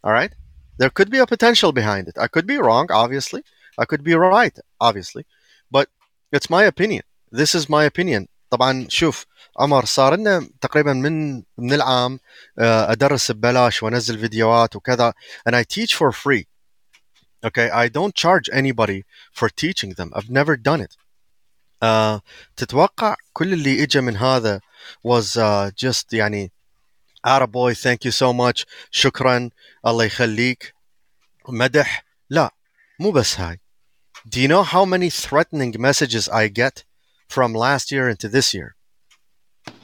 B: All right? There could be a potential behind it. I could be wrong, obviously. I could be right, obviously. But it's my opinion. This is my opinion. طبعا شوف عمر صار لنا تقريبا من من العام آه، ادرس ببلاش وانزل فيديوهات وكذا and I teach for free okay I don't charge anybody for teaching them I've never done it آه، تتوقع كل اللي اجى من هذا was uh, just يعني boy thank you so much شكرا الله يخليك مدح لا مو بس هاي do you know how many threatening messages I get from last year into this year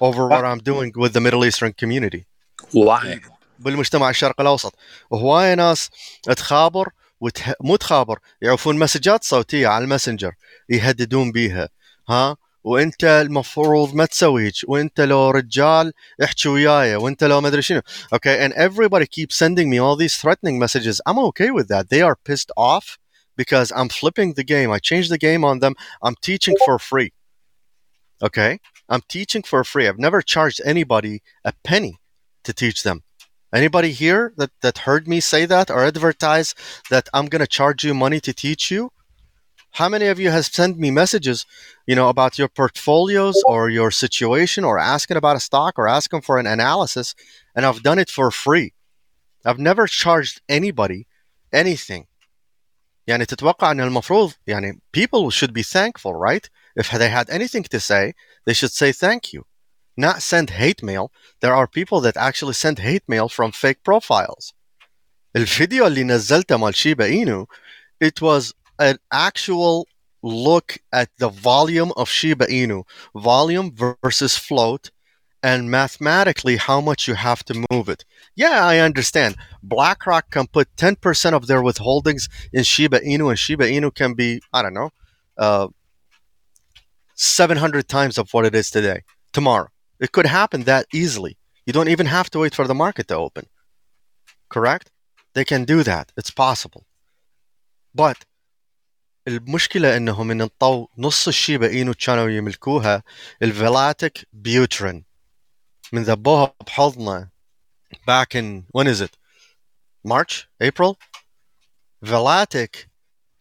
B: over what I'm doing with the Middle Eastern community
A: واعي
B: بالمجتمع الشرق الاوسط وهوايه ناس تخابر وتح... مو تخابر يعرفون مسجات صوتيه على الماسنجر يهددون بيها ها وانت المفروض ما تسويج وانت لو رجال احكي وياي وانت لو ما ادري شنو okay and everybody keeps sending me all these threatening messages I'm okay with that they are pissed off because I'm flipping the game I changed the game on them I'm teaching for free okay I'm teaching for free I've never charged anybody a penny to teach them anybody here that that heard me say that or advertise that I'm going to charge you money to teach you how many of you has sent me messages you know about your portfolios or your situation or asking about a stock or asking for an analysis and i've done it for free i've never charged anybody anything يعني تتوقع ان المفروض يعني people should be thankful right if they had anything to say they should say thank you not send hate mail there are people that actually send hate mail from fake profiles الفيديو اللي نزلته مال شيبا اينو it was an actual look at the volume of Shiba Inu, volume versus float, and mathematically how much you have to move it. Yeah, I understand. BlackRock can put 10% of their withholdings in Shiba Inu, and Shiba Inu can be, I don't know, uh, 700 times of what it is today, tomorrow. It could happen that easily. You don't even have to wait for the market to open. Correct? They can do that. It's possible. But المشكلة انهم من انطوا نص الشيبا اينو كانوا يملكوها الفيلاتيك بيوترين من ذبوها بحضنا back in when is it March April Velatic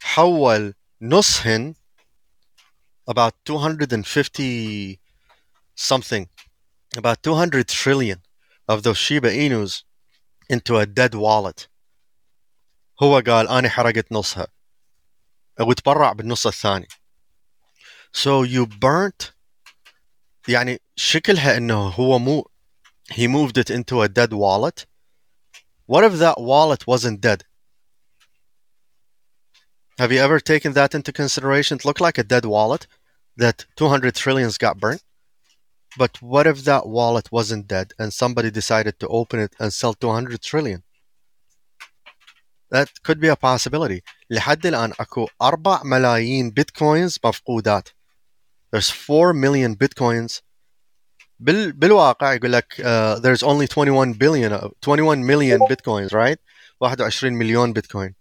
B: حول نصهن about 250 something about 200 trillion of those Shiba Inus into a dead wallet هو قال أنا حرقت نصها وتبرع بالنص الثاني so you burnt يعني شكلها انه هو مو he moved it into a dead wallet what if that wallet wasn't dead have you ever taken that into consideration it looked like a dead wallet that 200 trillions got burnt but what if that wallet wasn't dead and somebody decided to open it and sell 200 trillion that could be a possibility لحد الآن أكو 4 ملايين بيتكوينز مفقودات there's 4 million bitcoins بال بالواقع يقول لك uh, there's only 21 billion 21 million bitcoins right 21 مليون بيتكوين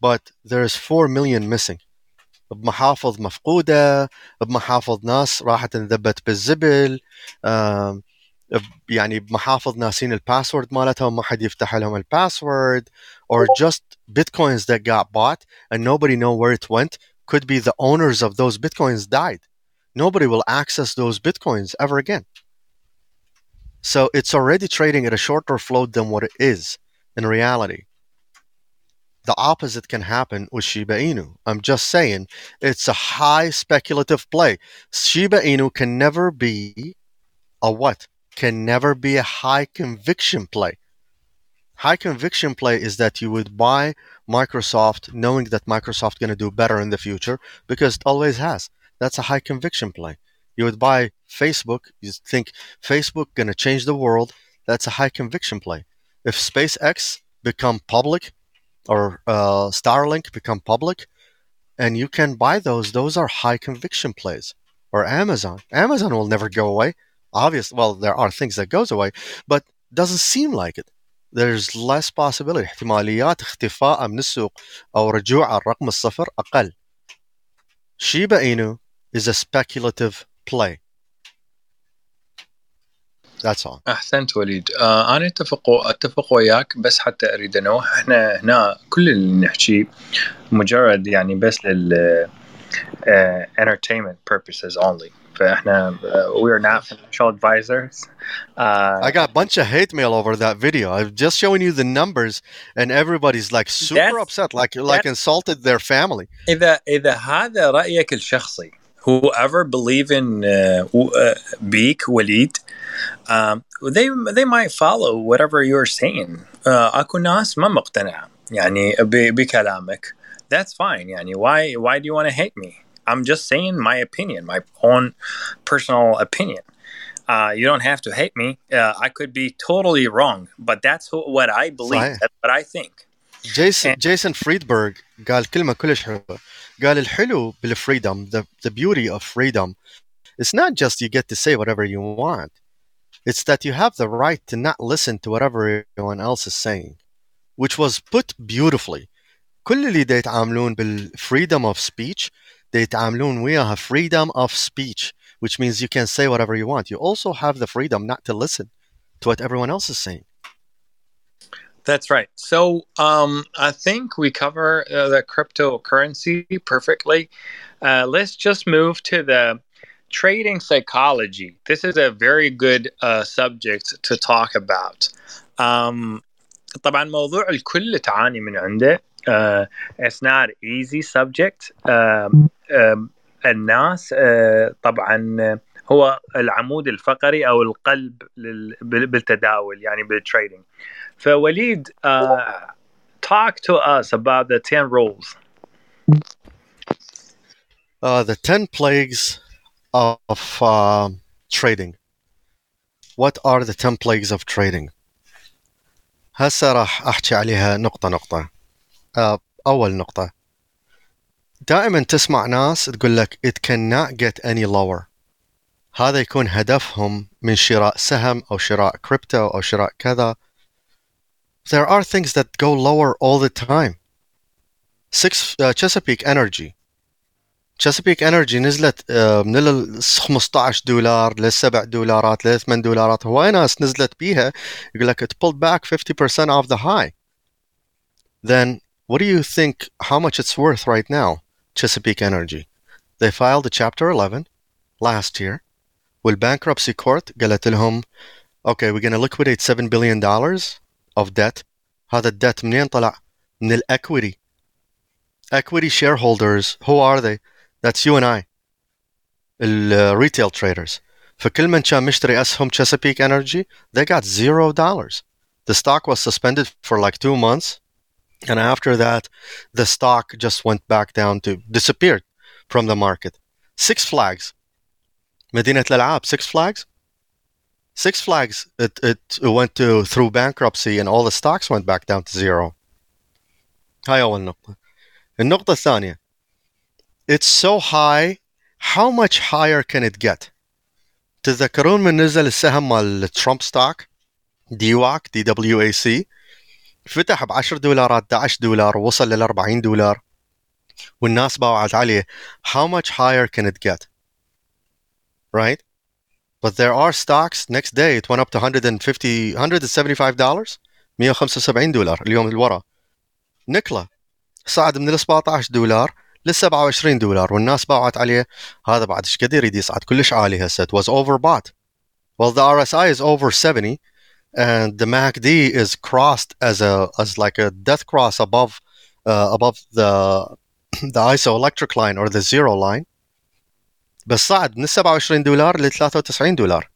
B: but there's 4 million missing بمحافظ مفقودة بمحافظ ناس راحت انذبت بالزبل um, يعني بمحافظ ناسين الباسورد مالتهم ما حد يفتح لهم الباسورد or just bitcoins that got bought and nobody know where it went could be the owners of those bitcoins died nobody will access those bitcoins ever again so it's already trading at a shorter float than what it is in reality the opposite can happen with Shiba Inu. I'm just saying it's a high speculative play. Shiba Inu can never be a what? Can never be a high conviction play. High conviction play is that you would buy Microsoft knowing that Microsoft going to do better in the future because it always has. That's a high conviction play. You would buy Facebook, you think Facebook going to change the world. That's a high conviction play. If SpaceX become public or uh, Starlink become public and you can buy those, those are high conviction plays. Or Amazon. Amazon will never go away. Obvious, well, there are things that goes away, but doesn't seem like it. There's less possibility. احتماليات اختفاء من السوق أو رجوع الرقم الصفر أقل. Shiba Inu is a speculative play. That's all.
A: احسنت وليد آه أنا اتفق اتفق وياك بس حتى اريد انوه إحنا هنا كل اللي نحكي مجرد يعني بس لل uh, entertainment purposes only فاحنا uh, we are not financial advisors uh,
B: I got a bunch of hate mail over that video. I'm just showing you the numbers, and everybody's like super upset, like like insulted their family.
A: اذا اذا هذا رايك الشخصي whoever believe in uh, w- uh, beak وليد um, they they might follow whatever you're saying uh, اكو ناس ما مقتنعه يعني ب- بكلامك that's fine يعني why why do you want to hate me I'm just saying my opinion my own personal opinion uh, you don't have to hate me uh, I could be totally wrong but that's who, what I believe
B: صحيح.
A: that's what I think
B: جيسون
A: إيه.
B: جيسون فريدبرغ قال كلمة كلش حلوة قال الحلو بالفريدم the, the beauty of freedom it's not just you get to say whatever you want. It's that you have the right to not listen to whatever everyone else is saying, which was put beautifully. كل اللي دا يتعاملون بالفريدم of speech دا يتعاملون وياها freedom of speech which means you can say whatever you want. You also have the freedom not to listen to what everyone else is saying.
A: That's right. So um, I think we cover uh, the cryptocurrency perfectly. Uh, let's just move to the trading psychology. This is a very good uh, subject to talk about. Um, طبعا موضوع الكل تعاني من عنده. Uh, it's not easy subject. Um, um, الناس uh, طبعا هو العمود الفقري او القلب لل- بال- بالتداول يعني بالتريدينج. فوليد uh, talk to us about the 10 rules.
B: Uh, the 10 plagues of um trading. What are the 10 plagues of trading? هسه راح أحكي عليها نقطة نقطة. Uh, أول نقطة. دائما تسمع ناس تقول لك it cannot get any lower. هذا يكون هدفهم من شراء سهم أو شراء كريبتو أو شراء كذا. There are things that go lower all the time. Six uh, Chesapeake Energy Chesapeake Energy نزلت آه، من ال 15 دولار ل 7 دولارات ل 8 دولارات هواي ناس نزلت بيها يقول لك it pulled back 50% off the high. Then what do you think how much it's worth right now? Chesapeake Energy. They filed a chapter 11 last year والbankruptcy court قالت لهم okay we're going to liquidate 7 billion dollars of debt. هذا الديت منين طلع؟ من الاكويتي. Equity shareholders who are they? That's you and I. الريتيل traders. فكل من كان مشتري اسهم Chesapeake Energy, they got zero dollars. The stock was suspended for like two months, and after that, the stock just went back down to disappeared from the market. Six Flags, مدينة الألعاب, Six Flags. Six Flags, it, it went to through bankruptcy, and all the stocks went back down to zero. هاي أول نقطة. النقطة الثانية It's so high how much higher can it get تتذكرون من نزل السهم مال ترامب ستوك ديواك دي دبليو اي سي فتح ب 10 دولارات 11 دولار ووصل لل 40 دولار والناس باوعت عليه how much higher can it get right but there are stocks next day it went up to 150 175 dollars 175 دولار اليوم اللي ورا نكلا صعد من ال 17 دولار لل 27 دولار والناس باعت عليه هذا بعد ايش قد يريد يصعد كلش عالي هسه it was overbought well the RSI is over 70 and the MACD is crossed as a as like a death cross above uh, above the the isoelectric line or the zero line بس صعد من ال 27 دولار ل 93 دولار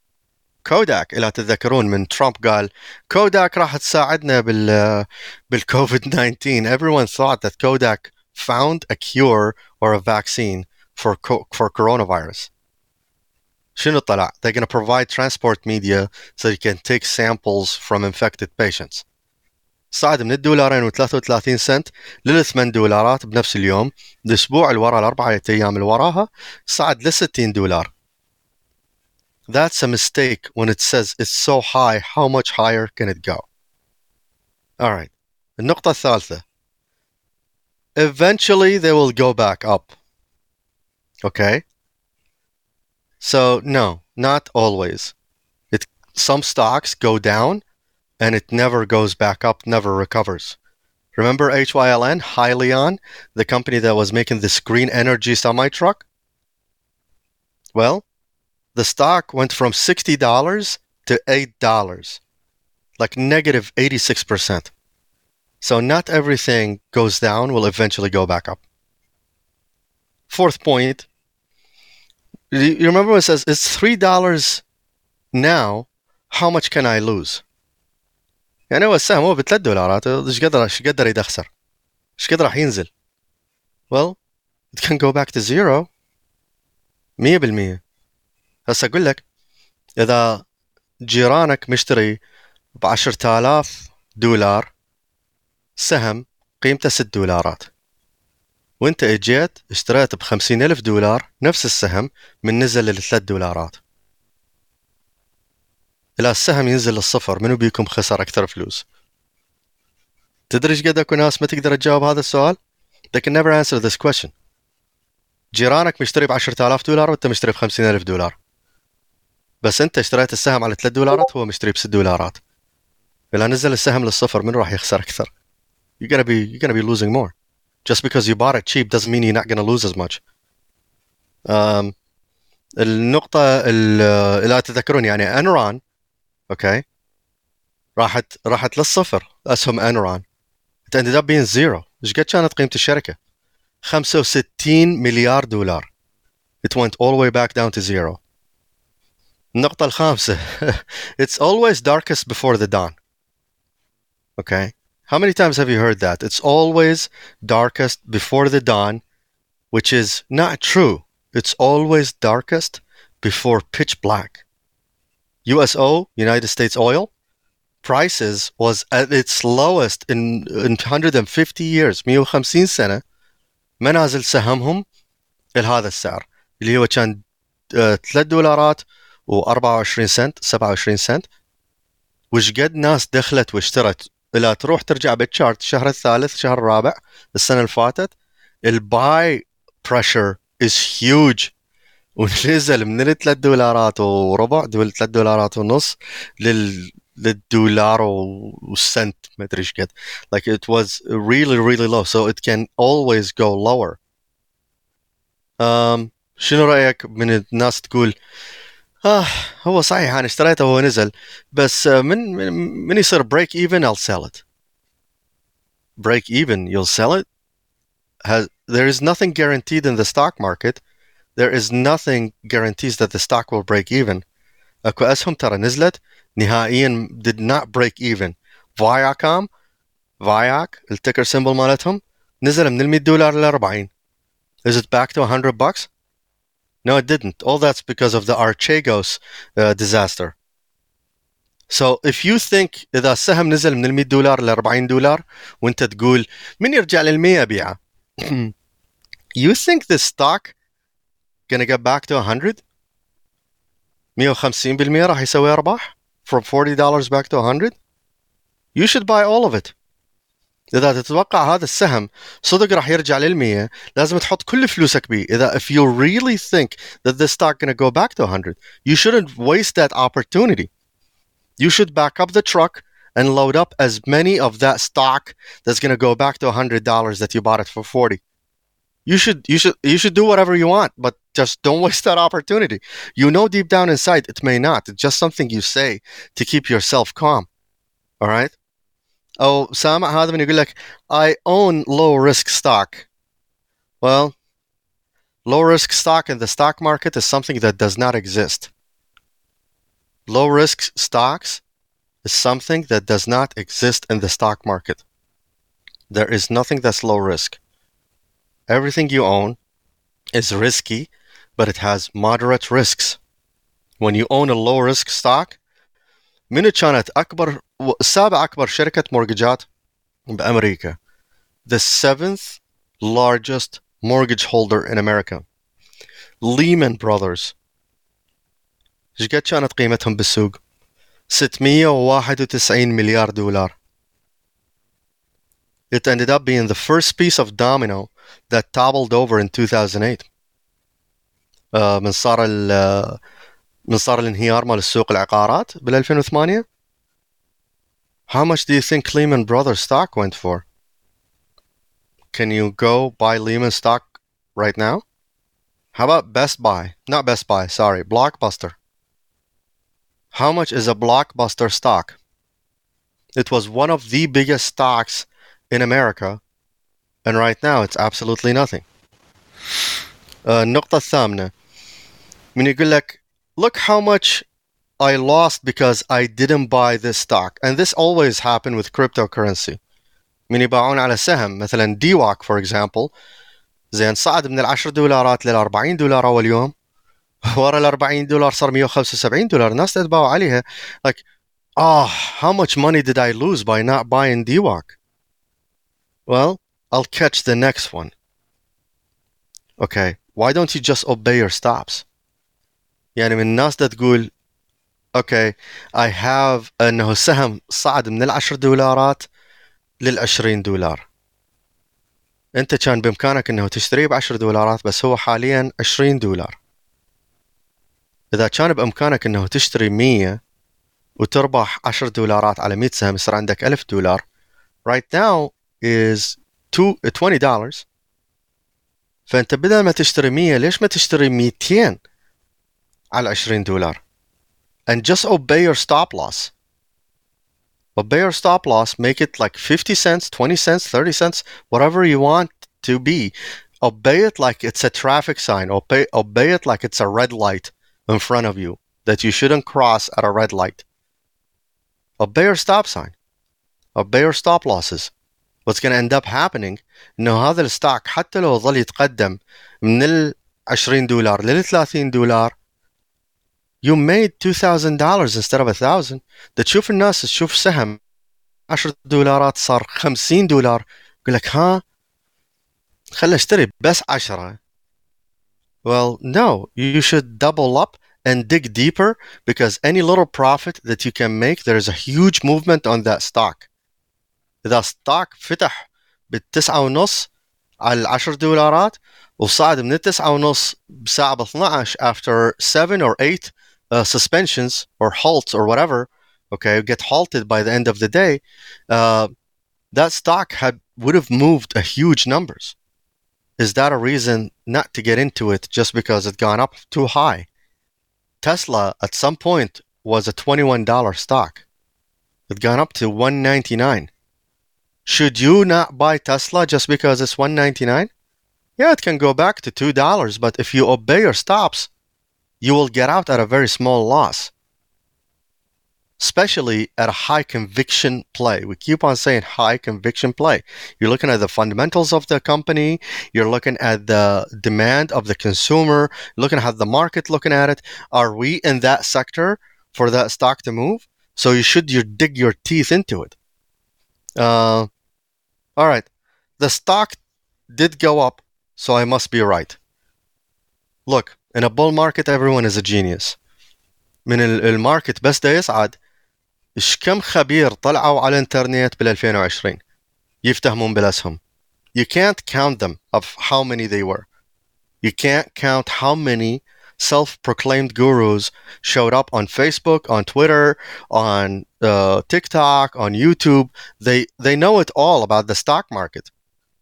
B: كوداك اذا تتذكرون من ترامب قال كوداك راح تساعدنا بال بالكوفيد 19 everyone thought that Kodak found a cure or a vaccine for for coronavirus شنو طلع they're going to provide transport media so you can take samples from infected patients صعد من الدولارين و33 سنت لل 8 دولارات بنفس اليوم الأسبوع اللي ورا الاربعه أيام اللي وراها صعد ل 60 دولار That's a mistake when it says it's so high how much higher can it go All right النقطة الثالثة eventually they will go back up. Okay? So no, not always. It some stocks go down and it never goes back up, never recovers. Remember HYLN, Hyliion, the company that was making this green energy semi truck? Well, the stock went from $60 to $8, like negative 86%. So not everything goes down will eventually go back up. Fourth point. You remember it says it's three dollars now, how much can I lose? يعني هو السهم هو بثلاث دولارات إيش قدر إيش قدر يدخسر؟ إيش قدر راح ينزل؟ Well, it can go back to zero. 100% هسه أقول لك إذا جيرانك مشتري ب 10000 دولار سهم قيمته 6 دولارات. وإنت إجيت اشتريت ب ألف دولار نفس السهم من نزل للثلاث دولارات. إلى السهم ينزل للصفر منو بيكم خسر أكثر فلوس؟ تدري إيش قد اكو ناس ما تقدر تجاوب هذا السؤال؟ They can never answer this question. جيرانك مشتري ب 10000 دولار وأنت مشتري ب 50000 دولار. بس أنت اشتريت السهم على 3 دولارات هو مشتري ب 6 دولارات اذا نزل السهم للصفر من راح يخسر أكثر؟ You're gonna be you're gonna be losing more. Just because you bought it cheap doesn't mean you're not gonna lose as much. Um, النقطة اللي تذكرون يعني انرون اوكي راحت راحت للصفر اسهم انرون it ended up being zero ايش قد كانت قيمة الشركة 65 مليار دولار it went all the way back down to zero النقطة الخامسة it's always darkest before the dawn okay how many times have you heard that it's always darkest before the dawn which is not true it's always darkest before pitch black USO United States Oil prices was at its lowest in, in 150 years 150 سنة ما نازل سهمهم لهذا السعر اللي هو كان 3 دولارات و24 سنت 27 سنت وش قد ناس دخلت واشترت لا تروح ترجع بالشارت الشهر الثالث الشهر الرابع السنه اللي فاتت الباي بريشر از هيوج ونزل من الثلاث دولارات وربع دول ثلاث دولارات ونص لل للدولار والسنت ما ادري إيش قد like it was really really low so it can always go lower um, شنو رايك من الناس تقول آه هو صحيح أنا اشتريته وهو نزل بس من من يصير break even I'll sell it break even you'll sell it has there is nothing guaranteed in the stock market there is nothing guarantees that the stock will break even اكو اسهم ترى نزلت نهائيا did not break even Viacom Viac التكر سيمبل مالتهم نزل من ال 100 دولار ل 40 is it back to 100 bucks No, it didn't. All that's because of the Archegos uh, disaster. So if you think إذا السهم نزل من ال 100 دولار ل 40 دولار وأنت تقول من يرجع لل 100 أبيعه you think the stock gonna get back to 100 150% راح يسوي أرباح from $40 back to 100 you should buy all of it اذا تتوقع هذا السهم صدق راح يرجع للمية لازم تحط كل فلوسك بيه اذا if you really think that this stock gonna go back to 100 you shouldn't waste that opportunity you should back up the truck and load up as many of that stock that's gonna go back to $100 that you bought it for 40 you should you should you should do whatever you want but just don't waste that opportunity you know deep down inside it may not it's just something you say to keep yourself calm all right او سامع هذا من يقول لك I own low risk stock well low risk stock in the stock market is something that does not exist low risk stocks is something that does not exist in the stock market there is nothing that's low risk everything you own is risky but it has moderate risks when you own a low risk stock من كانت أكبر سابع أكبر شركة مورججات بأمريكا the seventh largest mortgage holder in America Lehman Brothers ايش قد كانت قيمتهم بالسوق 691 مليار دولار It ended up being the first piece of domino that toppled over in 2008 uh, من صار من صار الانهيار مال السوق العقارات بال 2008 How much do you think Lehman Brothers stock went for? Can you go buy Lehman stock right now? How about Best Buy? Not Best Buy, sorry, Blockbuster. How much is a Blockbuster stock? It was one of the biggest stocks in America, and right now it's absolutely nothing. النقطة الثامنة من look how much I lost because I didn't buy this stock. And this always happened with cryptocurrency. من يباعون على سهم مثلا ديواك for example. زين صعد من العشر دولارات لل 40 دولار اول يوم ورا ال 40 دولار صار 175 دولار الناس تتباوع عليها like ah oh, how much money did I lose by not buying DWAC well I'll catch the next one. Okay why don't you just obey your stops? يعني من الناس ده تقول أوكي I have أنه السهم صعد من العشر دولارات للعشرين دولار. أنت كان بإمكانك أنه تشتريه بعشر دولارات بس هو حاليا عشرين دولار. إذا كان بإمكانك أنه تشتري مية وتربح عشر دولارات على مية سهم يصير عندك ألف دولار. Right now is two, 20 dollars فانت بدل ما تشتري 100 ليش ما تشتري 200 على 20 دولار and just obey your stop loss obey your stop loss make it like 50 cents 20 cents 30 cents whatever you want to be obey it like it's a traffic sign obey obey it like it's a red light in front of you that you shouldn't cross at a red light obey your stop sign obey your stop losses what's going to end up happening انه هذا الستوك حتى لو ظل يتقدم من ال 20 دولار لل 30 دولار you made 2000 dollars instead of 1000 ده تشوف الناس تشوف سهم 10 دولارات صار 50 دولار يقول لك ها خل اشتري بس 10 well no you should double up and dig deeper because any little profit that you can make there is a huge movement on that stock اذا ستوك فتح بالتسعة ونص على العشر دولارات وصعد من التسعة ونص بساعة ب 12 after 7 or 8 uh, suspensions or halts or whatever okay get halted by the end of the day uh, that stock had would have moved a huge numbers is that a reason not to get into it just because it gone up too high tesla at some point was a $21 stock it gone up to 199 should you not buy tesla just because it's 199 yeah it can go back to $2 but if you obey your stops you will get out at a very small loss especially at a high conviction play. We keep on saying high conviction play. You're looking at the fundamentals of the company, you're looking at the demand of the consumer, looking at the market looking at it. Are we in that sector for that stock to move? So you should you dig your teeth into it. Uh, all right. The stock did go up, so I must be right. Look, in a bull market everyone is a genius. من الماركت بس ده يصعد ايش كم خبير طلعوا على الانترنت بال 2020 يفتهمون بالاسهم you can't count them of how many they were you can't count how many self-proclaimed gurus showed up on Facebook on Twitter on uh, TikTok on YouTube. They they know it all about the stock market.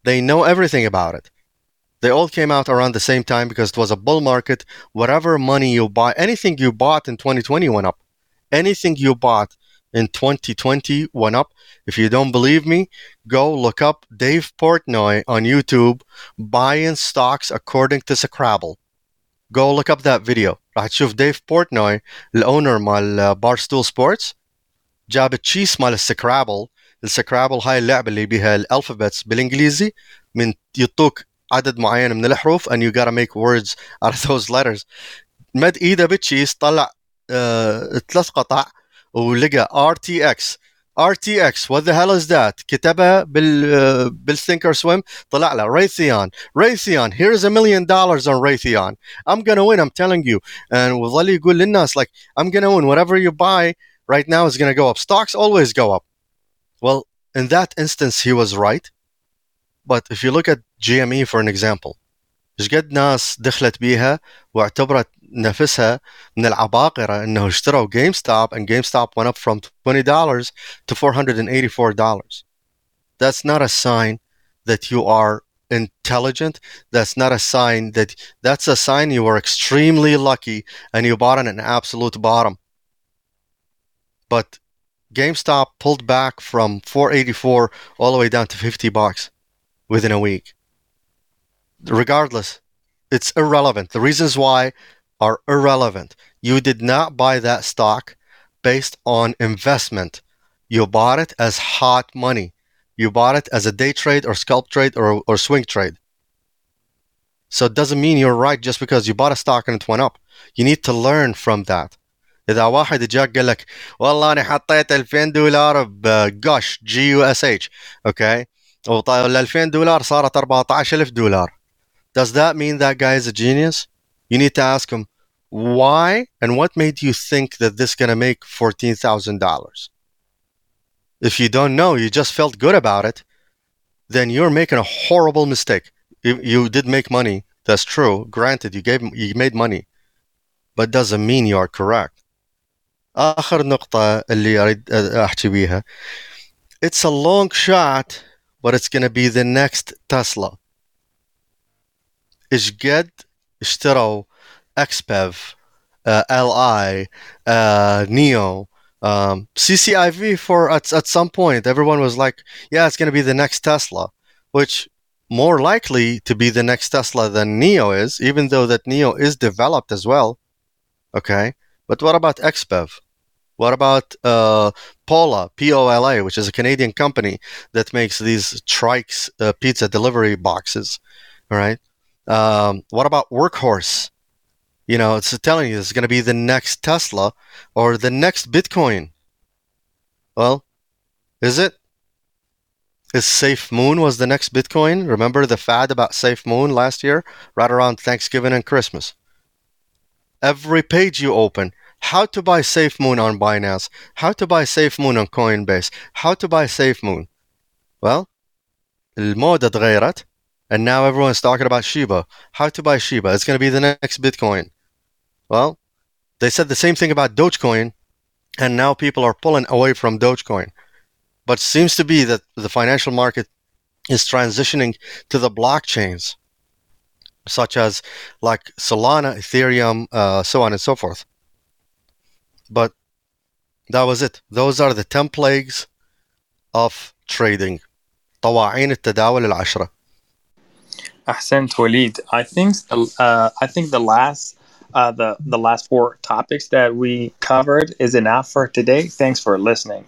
B: They know everything about it. They all came out around the same time because it was a bull market. Whatever money you buy anything you bought in 2020 went up. Anything you bought in 2020 went up. If you don't believe me, go look up Dave Portnoy on YouTube buying stocks according to Scrabble. Go look up that video. راح تشوف ديف بورتنوي الاونر مال بارستول سبورتس جاب التشيس مال السكرابل. السكرابل هاي اللعبة اللي بيها الالفابتس بالإنجليزي من يعطوك عدد معين من الحروف and you gotta make words out of those letters. مد إيده بالتشيس طلع uh, ثلاث قطع ولقى ار تي إكس ار تي اكس what the hell is that كتبها بال بالثينكر سويم طلع له ريثيون ريثيون here's a million dollars on Raytheon I'm gonna win I'm telling you and وظل يقول للناس like I'm gonna win whatever you buy right now is gonna go up stocks always go up well in that instance he was right but if you look at GME for an example ايش قد ناس دخلت بيها واعتبرت نفسها من العباقرة انه اشتروا جيم ستوب and GameStop went up from $20 to $484. That's not a sign that you are intelligent. That's not a sign that that's a sign you were extremely lucky and you bought at an absolute bottom. But GameStop pulled back from 484 all the way down to 50 bucks within a week. Regardless, it's irrelevant. The reasons why are irrelevant. You did not buy that stock based on investment. You bought it as hot money. You bought it as a day trade or scalp trade or, or swing trade. So it doesn't mean you're right just because you bought a stock and it went up. You need to learn from that. إذا واحد جاك قال لك والله أنا حطيت 2000 دولار بجوش جي يو اس اتش اوكي وال 2000 دولار صارت 14000 دولار Does that mean that guy is a genius? You need to ask him why and what made you think that this is going to make $14,000? If you don't know, you just felt good about it, then you're making a horrible mistake. You, you did make money, that's true. Granted, you gave you made money, but doesn't mean you are correct. آخر نقطة اللي أريد أحكي بيها It's a long shot, but it's gonna be the next Tesla. إيش قد اشتروا XPev LI NIO um, CCIV for at, at some point everyone was like yeah it's going to be the next Tesla which more likely to be the next Tesla than NIO is even though that NIO is developed as well okay but what about XPev what about uh, Pola, P-O-L-A, which is a Canadian company that makes these trikes uh, pizza delivery boxes, all right? Um, what about Workhorse? You know, it's telling you it's going to be the next Tesla or the next Bitcoin. Well, is it? Is Safe Moon was the next Bitcoin? Remember the fad about Safe Moon last year, right around Thanksgiving and Christmas? Every page you open, how to buy Safe Moon on Binance, how to buy Safe Moon on Coinbase, how to buy Safe Moon. Well, الموضة اتغيرت and now everyone's talking about Shiba. How to buy Shiba. It's going to be the next Bitcoin. Well, they said the same thing about Dogecoin and now people are pulling away from Dogecoin. But seems to be that the financial market is transitioning to the blockchains such as like Solana, Ethereum, uh, so on and so forth. But that was it. Those are the 10 plagues of trading. طواعين التداول العشرة.
A: Ahsant Walid. I think uh, I think the last uh, the the last four topics that we covered is enough for today. Thanks for listening.